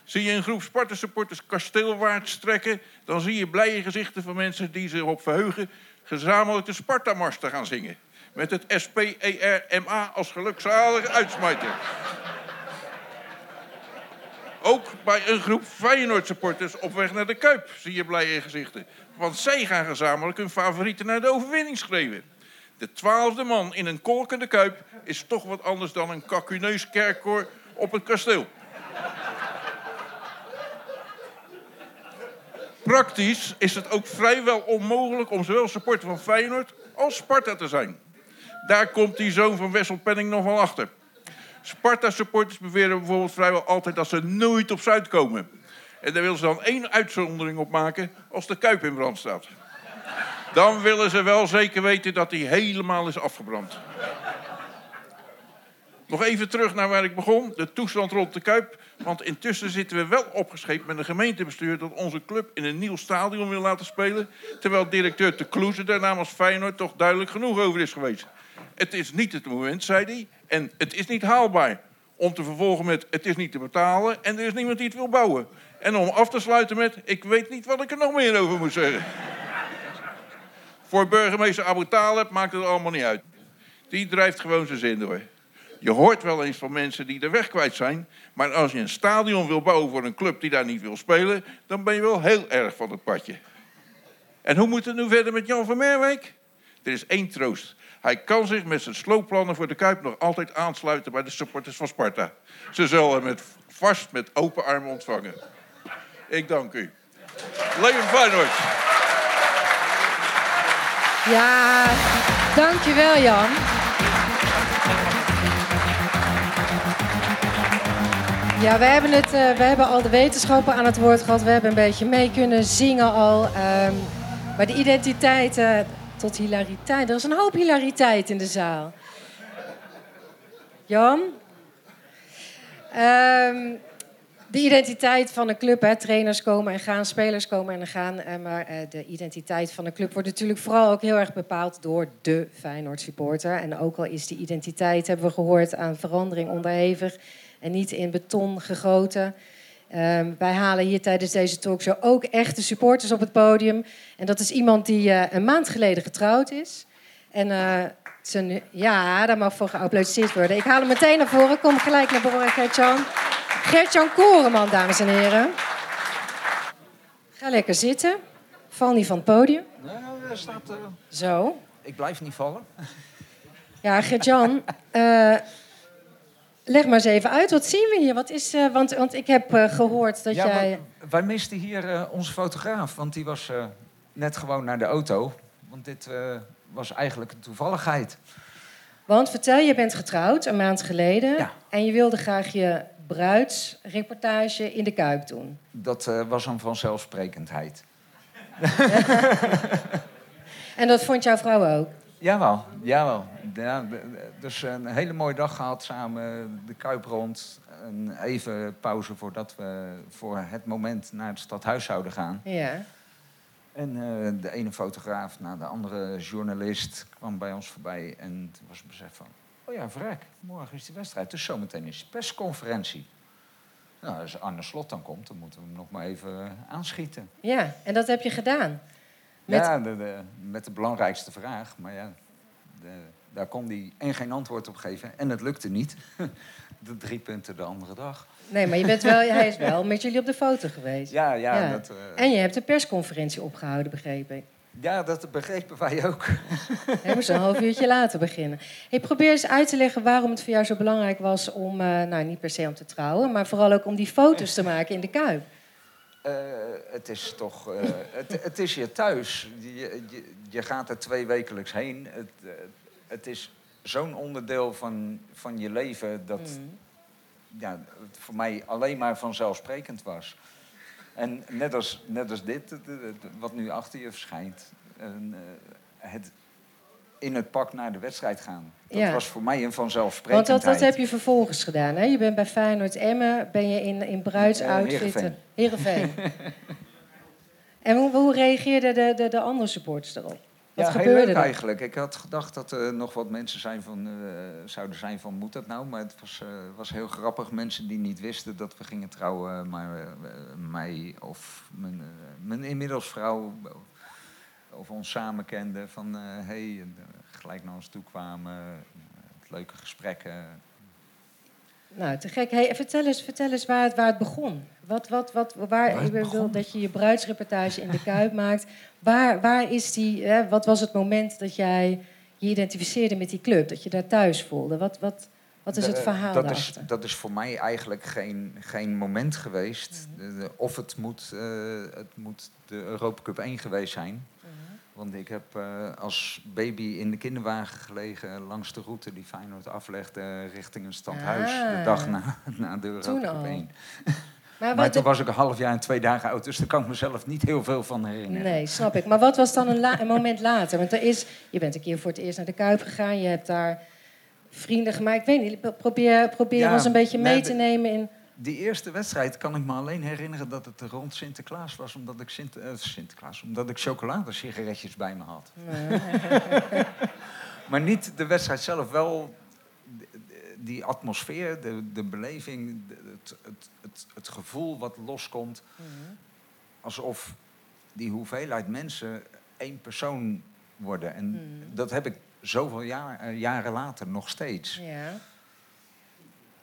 G: Zie je een groep Sparta-supporters kasteelwaarts trekken... dan zie je blije gezichten van mensen die zich op verheugen... gezamenlijk de Sparta-mars te gaan zingen. Met het SPERMA als gelukzalige uitsmijter. Ook bij een groep Feyenoord-supporters op weg naar de Kuip zie je blije gezichten. Want zij gaan gezamenlijk hun favorieten naar de overwinning schreeuwen. De twaalfde man in een kolkende Kuip is toch wat anders dan een kakuneus kerkkoor op het kasteel. Praktisch is het ook vrijwel onmogelijk om zowel supporter van Feyenoord als Sparta te zijn. Daar komt die zoon van Wessel Penning nog wel achter. Sparta-supporters beweren bijvoorbeeld vrijwel altijd dat ze nooit op Zuid komen. En daar willen ze dan één uitzondering op maken als de Kuip in brand staat. Dan willen ze wel zeker weten dat hij helemaal is afgebrand. Nog even terug naar waar ik begon, de toestand rond de Kuip. Want intussen zitten we wel opgescheept met een gemeentebestuur... dat onze club in een nieuw stadion wil laten spelen... terwijl directeur Te Kloeze daar namens Feyenoord toch duidelijk genoeg over is geweest. Het is niet het moment, zei hij, en het is niet haalbaar. Om te vervolgen met het is niet te betalen en er is niemand die het wil bouwen. En om af te sluiten met ik weet niet wat ik er nog meer over moet zeggen. Voor burgemeester Abu Talib maakt het allemaal niet uit. Die drijft gewoon zijn zin door. Je hoort wel eens van mensen die de weg kwijt zijn. Maar als je een stadion wil bouwen voor een club die daar niet wil spelen... dan ben je wel heel erg van het padje. En hoe moet het nu verder met Jan van Merwijk? Er is één troost. Hij kan zich met zijn sloopplannen voor de Kuip nog altijd aansluiten bij de supporters van Sparta. Ze zullen hem met, vast met open armen ontvangen. Ik dank u. Leven Feyenoord.
B: Ja, dankjewel Jan. Ja, we hebben, het, uh, we hebben al de wetenschappen aan het woord gehad. We hebben een beetje mee kunnen zingen al. Um, maar de identiteit uh, tot hilariteit. Er is een hoop hilariteit in de zaal. Jan? Um, de identiteit van een club, hè. trainers komen en gaan, spelers komen en gaan. Maar uh, de identiteit van een club wordt natuurlijk vooral ook heel erg bepaald door de Feyenoord supporter. En ook al is die identiteit, hebben we gehoord, aan verandering onderhevig en niet in beton gegoten. Um, wij halen hier tijdens deze talkshow ook echte supporters op het podium. En dat is iemand die uh, een maand geleden getrouwd is. En uh, zijn, ja, daar mag voor geapplaudisseerd worden. Ik haal hem meteen naar voren. Kom gelijk naar voren, Gertjan. Gertjan Koreman, dames en heren. Ga lekker zitten. Val niet van het podium.
H: Nee, daar staat... Uh...
B: Zo.
H: Ik blijf niet vallen.
B: Ja, Gertjan... Leg maar eens even uit, wat zien we hier? Wat is, uh, want, want ik heb uh, gehoord dat
H: ja,
B: jij...
H: Wij misten hier uh, onze fotograaf, want die was net gewoon naar de auto. Want dit was eigenlijk een toevalligheid.
B: Want vertel, je bent getrouwd een maand geleden...
H: Ja.
B: en je wilde graag je bruidsreportage in de Kuip doen.
H: Dat was een vanzelfsprekendheid.
B: en dat vond jouw vrouw ook?
H: Jawel, jawel. Ja, dus een hele mooie dag gehad samen, de Kuip rond. En even pauze voordat we voor het moment naar het stadhuis zouden gaan.
B: Ja.
H: En uh, de ene fotograaf na de andere journalist kwam bij ons voorbij. En toen was het besef van, oh ja, vrek, morgen is die wedstrijd. Dus zometeen is de persconferentie. Nou, als Arne Slot dan komt, dan moeten we hem nog maar even aanschieten.
B: Ja, en dat heb je gedaan.
H: Met... Ja, de, de, met de belangrijkste vraag. Maar ja, de, daar kon hij en geen antwoord op geven. En het lukte niet. De drie punten de andere dag.
B: Nee, maar je bent wel, hij is wel met jullie op de foto geweest.
H: Ja, ja. ja. Dat, uh...
B: En je hebt een persconferentie opgehouden, begreep ik.
H: Ja, dat begrepen wij ook.
B: Hij moest een half uurtje later beginnen. Hey, probeer eens uit te leggen waarom het voor jou zo belangrijk was om, uh, nou niet per se om te trouwen, maar vooral ook om die foto's te maken in de Kuip.
H: Uh, het is toch, uh, het, het, is je thuis. Je, je, je, gaat er twee wekelijks heen. Het, uh, het is zo'n onderdeel van, van je leven dat mm. ja, het voor mij alleen maar vanzelfsprekend was. En net als, net als dit, wat nu achter je verschijnt, het in het pak naar de wedstrijd gaan. Dat
B: ja.
H: was voor mij een vanzelfsprekendheid.
B: Want dat, dat heb je vervolgens gedaan, hè? Je bent bij Feyenoord Emmen, ben je in, in bruidsoutfitten.
H: Heerenveen.
B: En hoe, hoe reageerden de, de, de andere supporters erop? Wat
H: ja, heel leuk
B: er?
H: eigenlijk. Ik had gedacht dat er nog wat mensen zijn van, eh, zouden zijn van moet dat nou? Maar het was, eh, was heel grappig. Mensen die niet wisten dat we gingen trouwen. Maar eh, mij of mijn, mijn inmiddels vrouw of ons samen kenden. Van eh hey, eh, gelijk naar ons toe kwamen. eh, leuke gesprekken.
B: Nou, te gek. Hey, vertel eens, vertel eens waar, het, waar het begon. Wat, wat, wat, waar, ik wil dat je je bruidsreportage in de Kuip maakt. Waar, waar is die, hè, wat was het moment dat jij je identificeerde met die club? Dat je daar thuis voelde? Wat, wat, wat is het verhaal
H: dat is, dat is voor mij eigenlijk geen, geen moment geweest.
B: Mhm.
H: Of het moet, eh, het moet de Europa Cup 1 geweest zijn. Want ik heb eh, als baby in de kinderwagen gelegen langs de route die Feyenoord aflegde richting een stadhuis.
B: Ah.
H: De dag na, na de Europa
B: Toen
H: Cup
B: al.
H: 1.
B: Maar,
H: Maar toen was ik een half jaar en twee dagen oud, dus daar kan ik mezelf niet heel veel van herinneren.
B: Nee, snap ik. Maar wat was dan een, la- een moment later? Want er is, je bent een keer voor het eerst naar de Kuip gegaan. Je hebt daar vrienden gemaakt. Ik weet niet, probeer, probeer
H: Ja,
B: ons een beetje mee te nemen in...
H: Die eerste wedstrijd kan ik me alleen herinneren dat het rond Sinterklaas was, omdat ik, Sint, eh, Sinterklaas, omdat ik chocoladesigaretjes bij me had. Maar niet de wedstrijd zelf, wel die atmosfeer, de, de beleving, het, het, het, het gevoel wat loskomt. Alsof die hoeveelheid mensen één persoon worden. En
B: Mhm.
H: dat heb ik zoveel jaar, eh, jaren later nog steeds.
B: Ja.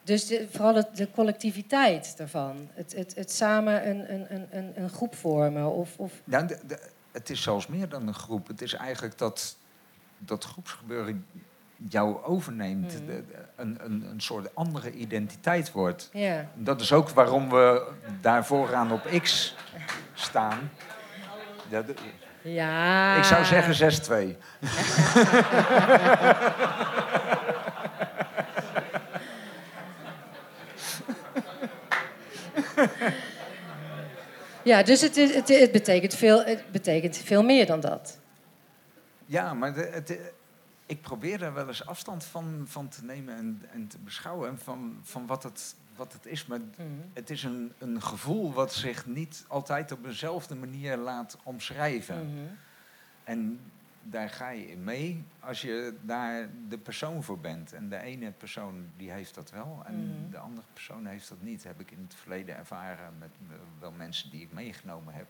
B: Dus de, vooral het, de collectiviteit daarvan. Het, het, het samen een, een, een, een, groep vormen. Of, of,
H: Nou, de- de- het is zelfs meer dan een groep. Het is eigenlijk dat, dat groepsgebeuren jou overneemt. De- de- een, een, een soort andere identiteit wordt.
B: ja.
H: Dat is ook waarom we daar vooraan op X staan. Ja,
B: ja.
H: Ik zou zeggen 6-2.
B: Ja, dus het, is, het, het, betekent veel, het betekent veel meer dan dat.
H: Ja, maar de- het, ik probeer daar wel eens afstand van, van te nemen en, en te beschouwen. En van, van wat, het, wat het is. Maar het is een, een gevoel wat zich niet altijd op dezelfde manier laat omschrijven.
B: Mhm.
H: En daar ga je in mee als je daar de persoon voor bent. En de ene persoon die heeft dat wel en
B: Mhm.
H: de andere persoon heeft dat niet. Heb ik in het verleden ervaren met wel mensen die ik meegenomen heb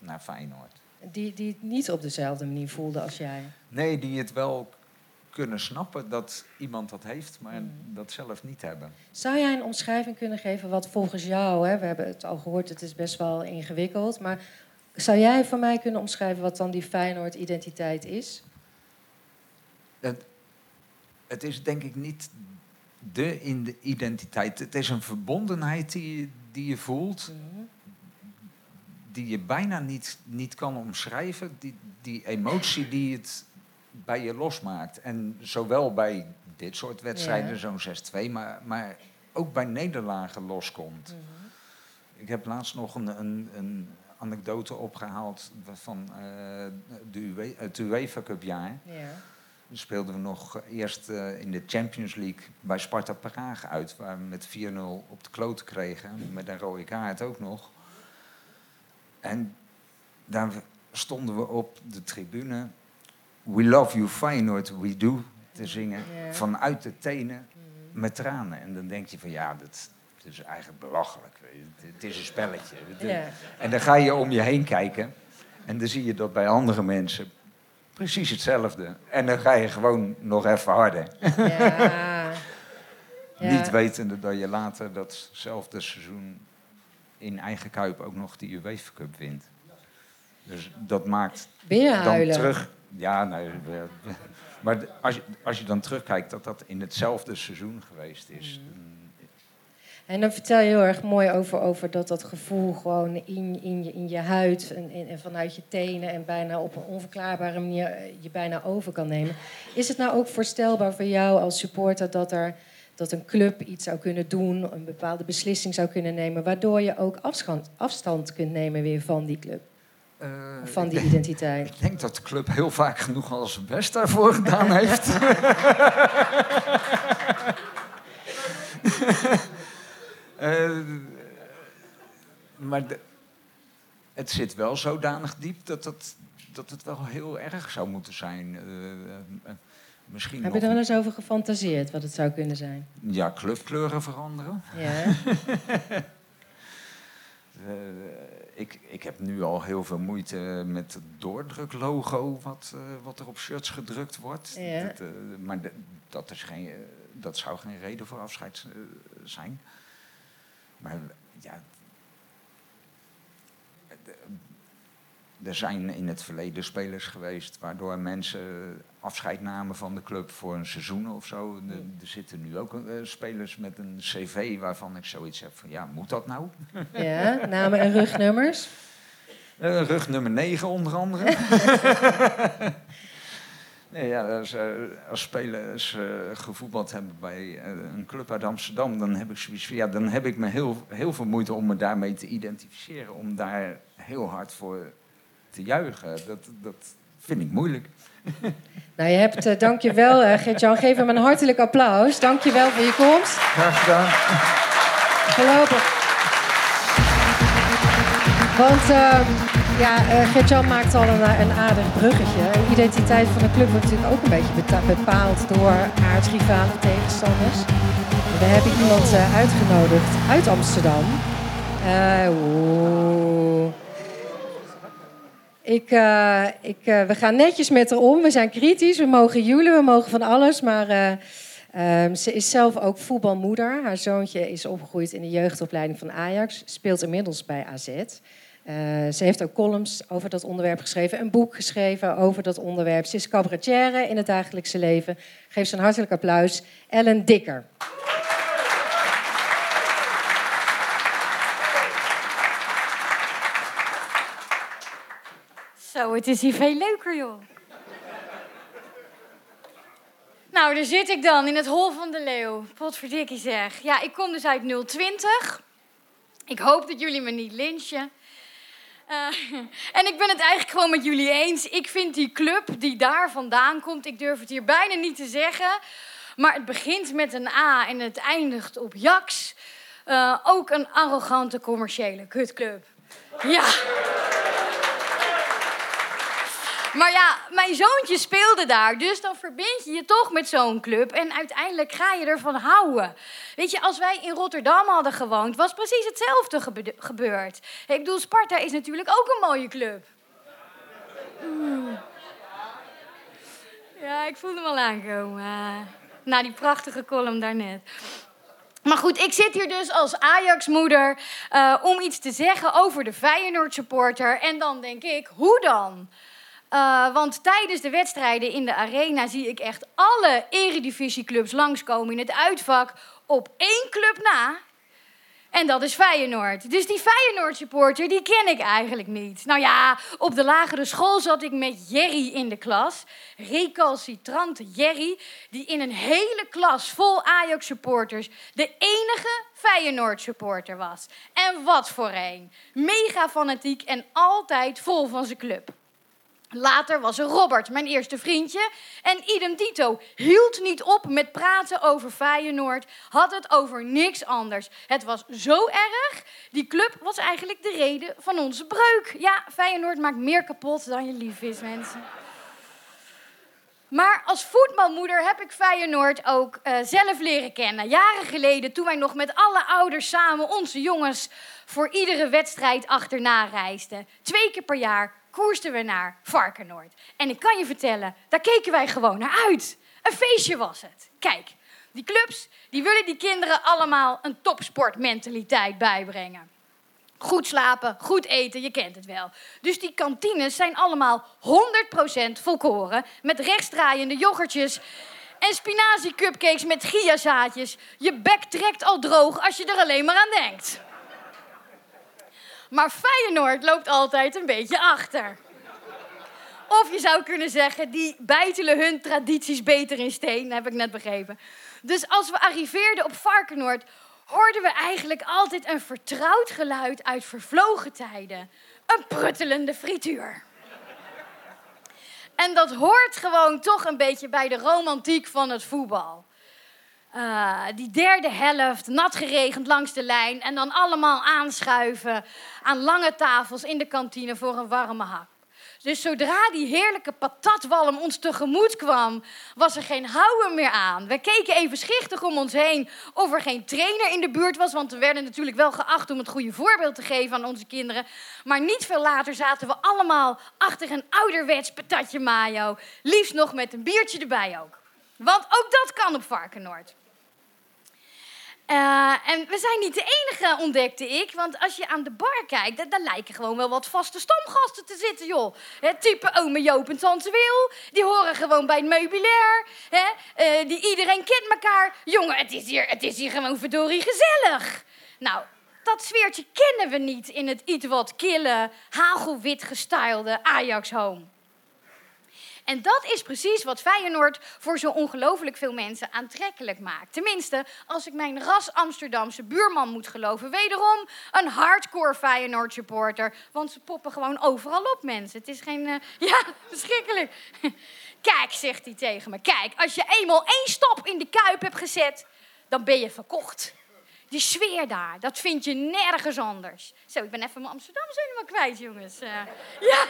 H: naar Feyenoord.
B: Die, die het niet op dezelfde manier voelden als jij.
H: Nee, die het wel kunnen snappen dat iemand dat heeft, maar
B: Mhm.
H: dat zelf niet hebben.
B: Zou jij een omschrijving kunnen geven wat volgens jou, hè, we hebben het al gehoord, het is best wel ingewikkeld, maar zou jij voor mij kunnen omschrijven wat dan die Feyenoord-identiteit is?
H: Het, het is denk ik niet de in de identiteit. Het is een verbondenheid die, je- die je voelt,
B: Mhm.
H: die je bijna niet, niet kan omschrijven. Die, die emotie die het bij je losmaakt. En zowel bij dit soort wedstrijden,
B: Ja.
H: zo'n 6-2, maar, maar ook bij nederlagen loskomt. Ik heb laatst nog een, een, een anekdote opgehaald van eh, de UE, het UEFA Cup jaar.
B: Ja.
H: Dan speelden we nog eerst eh, in de Champions League bij Sparta Praag uit, waar we met 4-0 op de kloot kregen, met een rode kaart ook nog. En daar stonden we op de tribune, We love you Feyenoord, we do, te zingen,
B: Ja.
H: vanuit de tenen met tranen. En dan denk je van ja, dat is eigenlijk belachelijk. Het, is een spelletje.
B: Ja.
H: En dan ga je om je heen kijken en dan zie je dat bij andere mensen precies hetzelfde. En dan ga je gewoon nog even harder.
B: Ja. Ja.
H: Niet wetende dat je later datzelfde seizoen in eigen kuip ook nog de UEFA Cup wint. Dus dat maakt dan terug. Ja, nee, maar als je, als je dan terugkijkt dat dat in hetzelfde seizoen geweest is.
B: Mm. En dan vertel je heel erg mooi over, over dat dat gevoel gewoon in, in, je, in je huid en, en, en vanuit je tenen en bijna op een onverklaarbare manier eh, je bijna over kan nemen. Is het nou ook voorstelbaar voor jou als supporter dat, er, dat een club iets zou kunnen doen, een bepaalde beslissing zou kunnen nemen, waardoor je ook afstand, afstand kunt nemen weer van die club, of van
H: ik
B: die
H: denk-
B: identiteit?
H: Ik denk dat de club heel vaak genoeg al zijn best daarvoor gedaan heeft. Eh, maar de- het zit wel zodanig diep dat het, dat het wel heel erg zou moeten zijn. Eh, eh, misschien
B: Heb je er wel eens over gefantaseerd wat het zou kunnen zijn?
H: Ja, clubkleuren veranderen.
B: Ja.
H: Ik, ik heb nu al heel veel moeite met het doordruklogo wat, wat er op shirts gedrukt wordt.
B: Ja.
H: Dat, maar dat, is geen, dat zou geen reden voor afscheid zijn. Maar ja. Er zijn in het verleden spelers geweest waardoor mensen afscheid namen van de club voor een seizoen of zo. Er zitten nu ook eh, spelers met een cv waarvan ik zoiets heb van ja, moet dat nou?
B: ja, namen en rugnummers.
H: Eh, rug nummer 9 onder andere. nee, ja, als, eh, als spelers eh, gevoetbald hebben bij eh, een club uit Amsterdam, dan heb ik zoiets van, ja, dan heb ik me heel, heel veel moeite om me daarmee te identificeren, om daar heel hard voor te juichen. Dat, dat vind ik moeilijk.
B: Nou, je hebt, eh dank je wel, eh Gert-Jan. Geef hem een hartelijk applaus. Dank je wel voor je komst.
H: Graag gedaan.
B: Voorlopig. Want ehm, ja, eh, Gert-Jan maakt al een, een aardig bruggetje. De identiteit van de club wordt natuurlijk ook een beetje bepaald door aardsrivalen tegenstanders. We hebben iemand eh, uitgenodigd uit Amsterdam. Eh. Ik, eh, ik, eh, we gaan netjes met haar om. We zijn kritisch. We mogen jullie, we mogen van alles. Maar eh, ehm, ze is zelf ook voetbalmoeder. Haar zoontje is opgegroeid in de jeugdopleiding van Ajax. Speelt inmiddels bij AZ. Eh, ze heeft ook columns over dat onderwerp geschreven. Een boek geschreven over dat onderwerp. Ze is cabaretière in het dagelijkse leven. Geef ze een hartelijk applaus. Ellen Dikker.
I: Zo, het is hier veel leuker, joh. Nou, daar zit ik dan in het hol van de leeuw. Potverdikkie zeg. Ja, ik kom dus uit 020. Ik hoop dat jullie me niet lynchen. Eh, en ik ben het eigenlijk gewoon met jullie eens. Ik vind die club die daar vandaan komt, ik durf het hier bijna niet te zeggen. Maar het begint met een A en het eindigt op Jax. Eh, ook een arrogante commerciële kutclub. Ja. Maar ja, mijn zoontje speelde daar, dus dan verbind je je toch met zo'n club en uiteindelijk ga je ervan houden. Weet je, als wij in Rotterdam hadden gewoond, was precies hetzelfde gebe- gebeurd. Ik bedoel, Sparta is natuurlijk ook een mooie club. Oeh. Ja, ik voelde hem al aankomen. Na die prachtige column daarnet. Maar goed, ik zit hier dus als Ajax-moeder eh, om iets te zeggen over de Feyenoord-supporter. En dan denk ik, hoe dan? Eh, want tijdens de wedstrijden in de arena zie ik echt alle eredivisieclubs langskomen in het uitvak op één club na. En dat is Feyenoord. Dus die Feyenoord-supporter, die ken ik eigenlijk niet. Nou ja, op de lagere school zat ik met Jerry in de klas. Recalcitrante Jerry, die in een hele klas vol Ajax-supporters de enige Feyenoord-supporter was. En wat voor een. Mega fanatiek en altijd vol van zijn club. Later was er Robert, mijn eerste vriendje. En idem dito, hield niet op met praten over Feyenoord. Had het over niks anders. Het was zo erg. Die club was eigenlijk de reden van onze breuk. Ja, Feyenoord maakt meer kapot dan je lief is, mensen. Maar als voetbalmoeder heb ik Feyenoord ook eh, zelf leren kennen. Jaren geleden, toen wij nog met alle ouders samen onze jongens voor iedere wedstrijd achterna reisden. Twee keer per jaar koersten we naar Varkenoord. En ik kan je vertellen, daar keken wij gewoon naar uit. Een feestje was het. Kijk, die clubs die willen die kinderen allemaal een topsportmentaliteit bijbrengen. Goed slapen, goed eten, je kent het wel. Dus die kantines zijn allemaal 100% volkoren met rechtsdraaiende yoghurtjes en spinazie cupcakes met chiazaadjes. Je bek trekt al droog als je er alleen maar aan denkt. Maar Feyenoord loopt altijd een beetje achter. Of je zou kunnen zeggen, die bijtelen hun tradities beter in steen, heb ik net begrepen. Dus als we arriveerden op Varkenoord, hoorden we eigenlijk altijd een vertrouwd geluid uit vervlogen tijden. Een pruttelende frituur. En dat hoort gewoon toch een beetje bij de romantiek van het voetbal. Eh, die derde helft, nat geregend langs de lijn. En dan allemaal aanschuiven aan lange tafels in de kantine voor een warme hap. Dus zodra die heerlijke patatwalm ons tegemoet kwam, was er geen houden meer aan. We keken even schichtig om ons heen of er geen trainer in de buurt was. Want we werden natuurlijk wel geacht om het goede voorbeeld te geven aan onze kinderen. Maar niet veel later zaten we allemaal achter een ouderwets patatje mayo. Liefst nog met een biertje erbij ook. Want ook dat kan op Varkenoord. Uh, en we zijn niet de enige, ontdekte ik. Want als je aan de bar kijkt, dan lijken gewoon wel wat vaste stamgasten te zitten, joh. Het type ome Joop en tante Wil. Die horen gewoon bij het meubilair. Hè? Uh, die, iedereen kent elkaar. Jongen, het is, hier, het is hier gewoon verdorie gezellig. Nou, dat sfeertje kennen we niet in het iets wat kille, hagelwit gestylede Ajax-home. En dat is precies wat Feyenoord voor zo ongelooflijk veel mensen aantrekkelijk maakt. Tenminste, als ik mijn ras Amsterdamse buurman moet geloven. Wederom een hardcore Feyenoord supporter. Want ze poppen gewoon overal op mensen. Het is geen... Uh, ja, verschrikkelijk. Kijk, zegt hij tegen me. Kijk, als je eenmaal één stap in de kuip hebt gezet, dan ben je verkocht. Die sfeer daar, dat vind je nergens anders. Zo, ik ben even mijn Amsterdam helemaal kwijt, jongens. Uh, ja,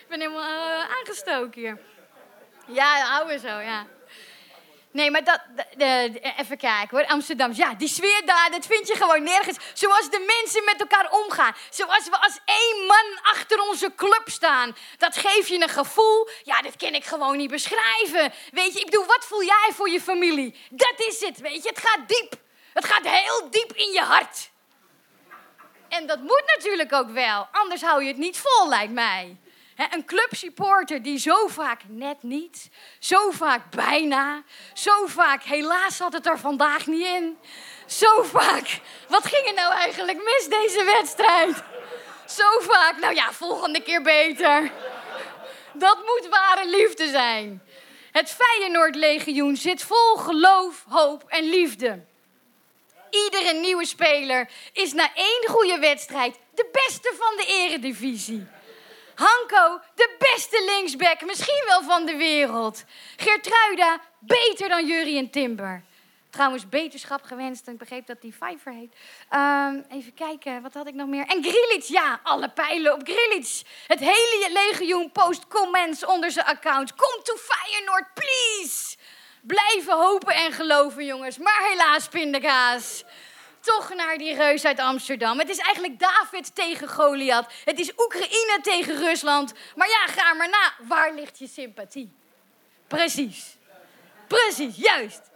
I: ik ben helemaal uh, aangestoken hier. Ja, houden zo, ja. Nee, maar dat, even kijken hoor. Amsterdam, ja, die sfeer daar, dat vind je gewoon nergens. Zoals de mensen met elkaar omgaan. Zoals we als één man achter onze club staan. Dat geeft je een gevoel, ja, dat kan ik gewoon niet beschrijven. Weet je, ik bedoel, wat voel jij voor je familie? Dat is het, weet je. Het gaat diep. Het gaat heel diep in je hart. En dat moet natuurlijk ook wel, anders hou je het niet vol, lijkt mij een clubsupporter die zo vaak net niet, zo vaak bijna, zo vaak helaas zat het er vandaag niet in. Zo vaak, wat ging er nou eigenlijk mis deze wedstrijd? Zo vaak, nou ja, volgende keer beter. Dat moet ware liefde zijn. Het Feyenoord-legioen zit vol geloof, hoop en liefde. Iedere nieuwe speler is na één goede wedstrijd de beste van de eredivisie. Hanko, de beste linksback, misschien wel van de wereld. Geertruida, beter dan Jurien Timber. Trouwens, beterschap gewenst. Ik begreep dat die Pfeiffer heet. Um, even kijken, wat had ik nog meer? En Grilic, ja, alle pijlen op Grilic. Het hele legioen post comments onder zijn account. Kom to Feyenoord, please! Blijven hopen en geloven, jongens. Maar helaas, pindakaas toch naar die reus uit Amsterdam. Het is eigenlijk David tegen Goliath. Het is Oekraïne tegen Rusland. Maar ja, ga maar na. Waar ligt je sympathie? Precies. Precies, juist.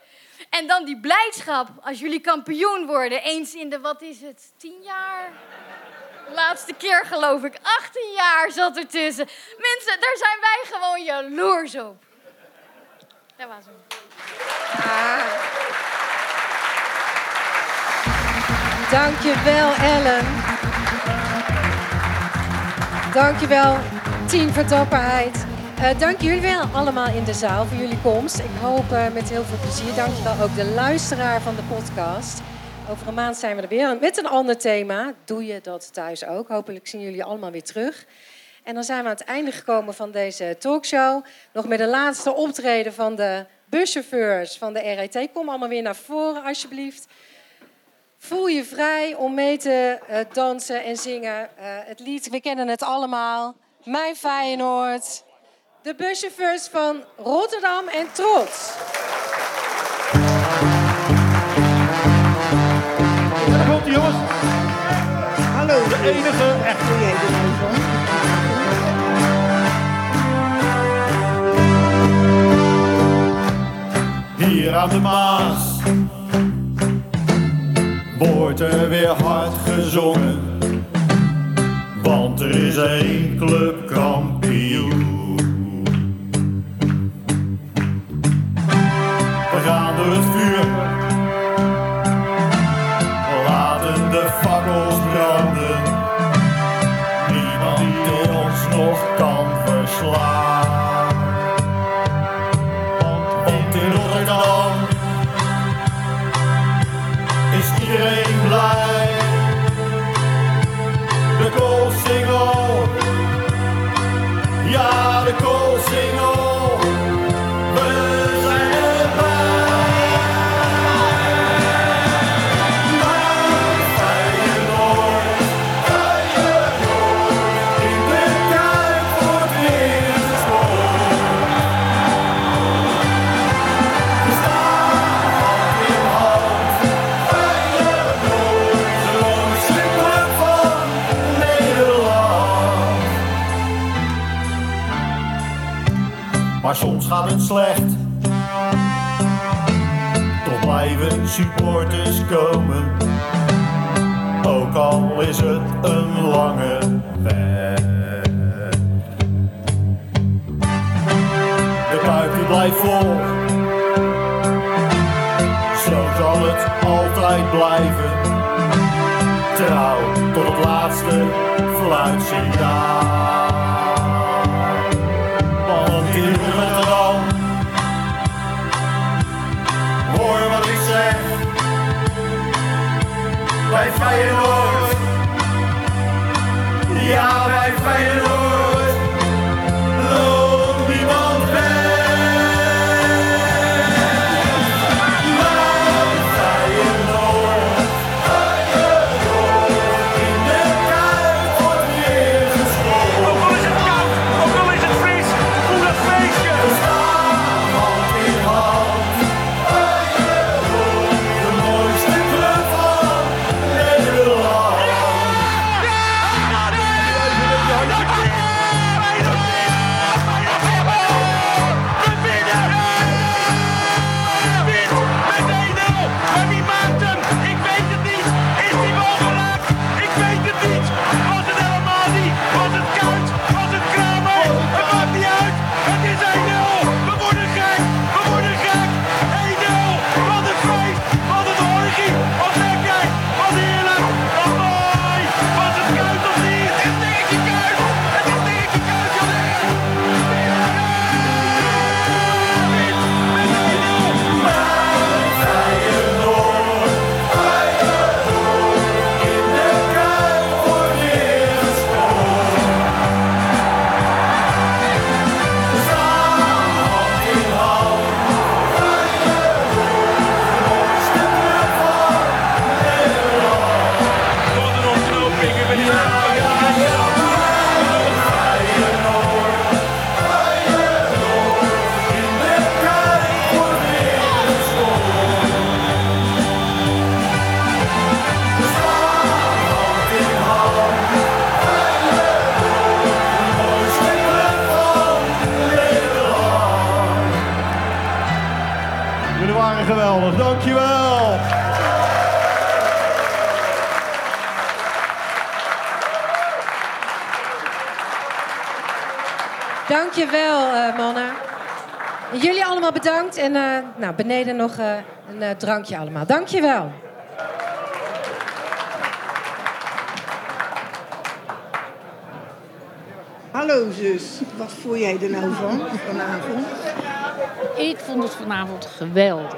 I: En dan die blijdschap als jullie kampioen worden. Eens in de, wat is het, tien jaar? Laatste keer geloof ik. 18 jaar zat er tussen. Mensen, daar zijn wij gewoon jaloers op. Dat was hem. Ah.
B: Dankjewel, Ellen. Dankjewel, team voor. Uh, dank jullie wel allemaal in de zaal voor jullie komst. Ik hoop uh, met heel veel plezier. Dankjewel ook de luisteraar van de podcast. Over een maand zijn we er weer met een ander thema. Doe je dat thuis ook? Hopelijk zien jullie allemaal weer terug. En dan zijn we aan het einde gekomen van deze talkshow. Nog met de laatste optreden van de buschauffeurs van de RET. Kom allemaal weer naar voren, alsjeblieft. Voel je vrij om mee te uh, dansen en zingen. Uh, het lied, we kennen het allemaal. Mijn Feyenoord. De buschauffeurs van Rotterdam en Trots.
F: Daar komt jongens. Hallo, de enige echte Hier aan de Maas wordt er weer hard gezongen. Want er is één club kampioen. We gaan door het vuur. Laten de fakkels branden. De soms gaat het slecht. Toch blijven supporters komen, ook al is het een lange weg. De die blijft vol, zo zal het altijd blijven. Trouw tot het laatste fluitsignaal. Bij Feyenoord, ja bij Feyenoord, Dankjewel,
B: eh mannen. Jullie allemaal bedankt. En eh, nou, beneden nog eh, een drankje allemaal. Dankjewel.
J: Hallo zus, wat voel jij er nou van vanavond?
K: Ik vond het vanavond geweldig.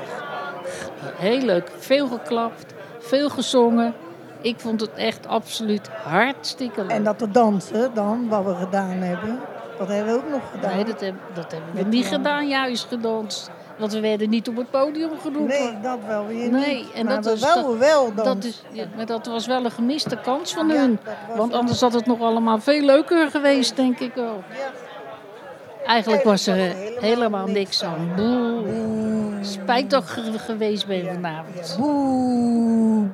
K: Heel leuk. Veel geklapt, veel gezongen. Ik vond het echt absoluut hartstikke leuk.
J: En dat te dansen dan, wat we gedaan hebben, dat hebben we ook nog gedaan.
K: Nee, dat, heb, dat hebben we
J: Met
K: niet gedaan, juist gedanst. Want we werden niet op het podium geroepen.
J: Nee, dat wel weer
K: Nee,
J: niet.
K: en
J: maar
K: dat was
J: wel,
K: dat-
J: wel
K: Dat, is, ja, maar dat was wel een gemiste kans van
J: Ja,
K: hun. Want
J: wel-
K: anders had het nog allemaal veel leuker geweest, denk ik wel. Eigenlijk was er helemaal, niks aan. Boe. Spijt dat ik er geweest ben vanavond.
J: Boe.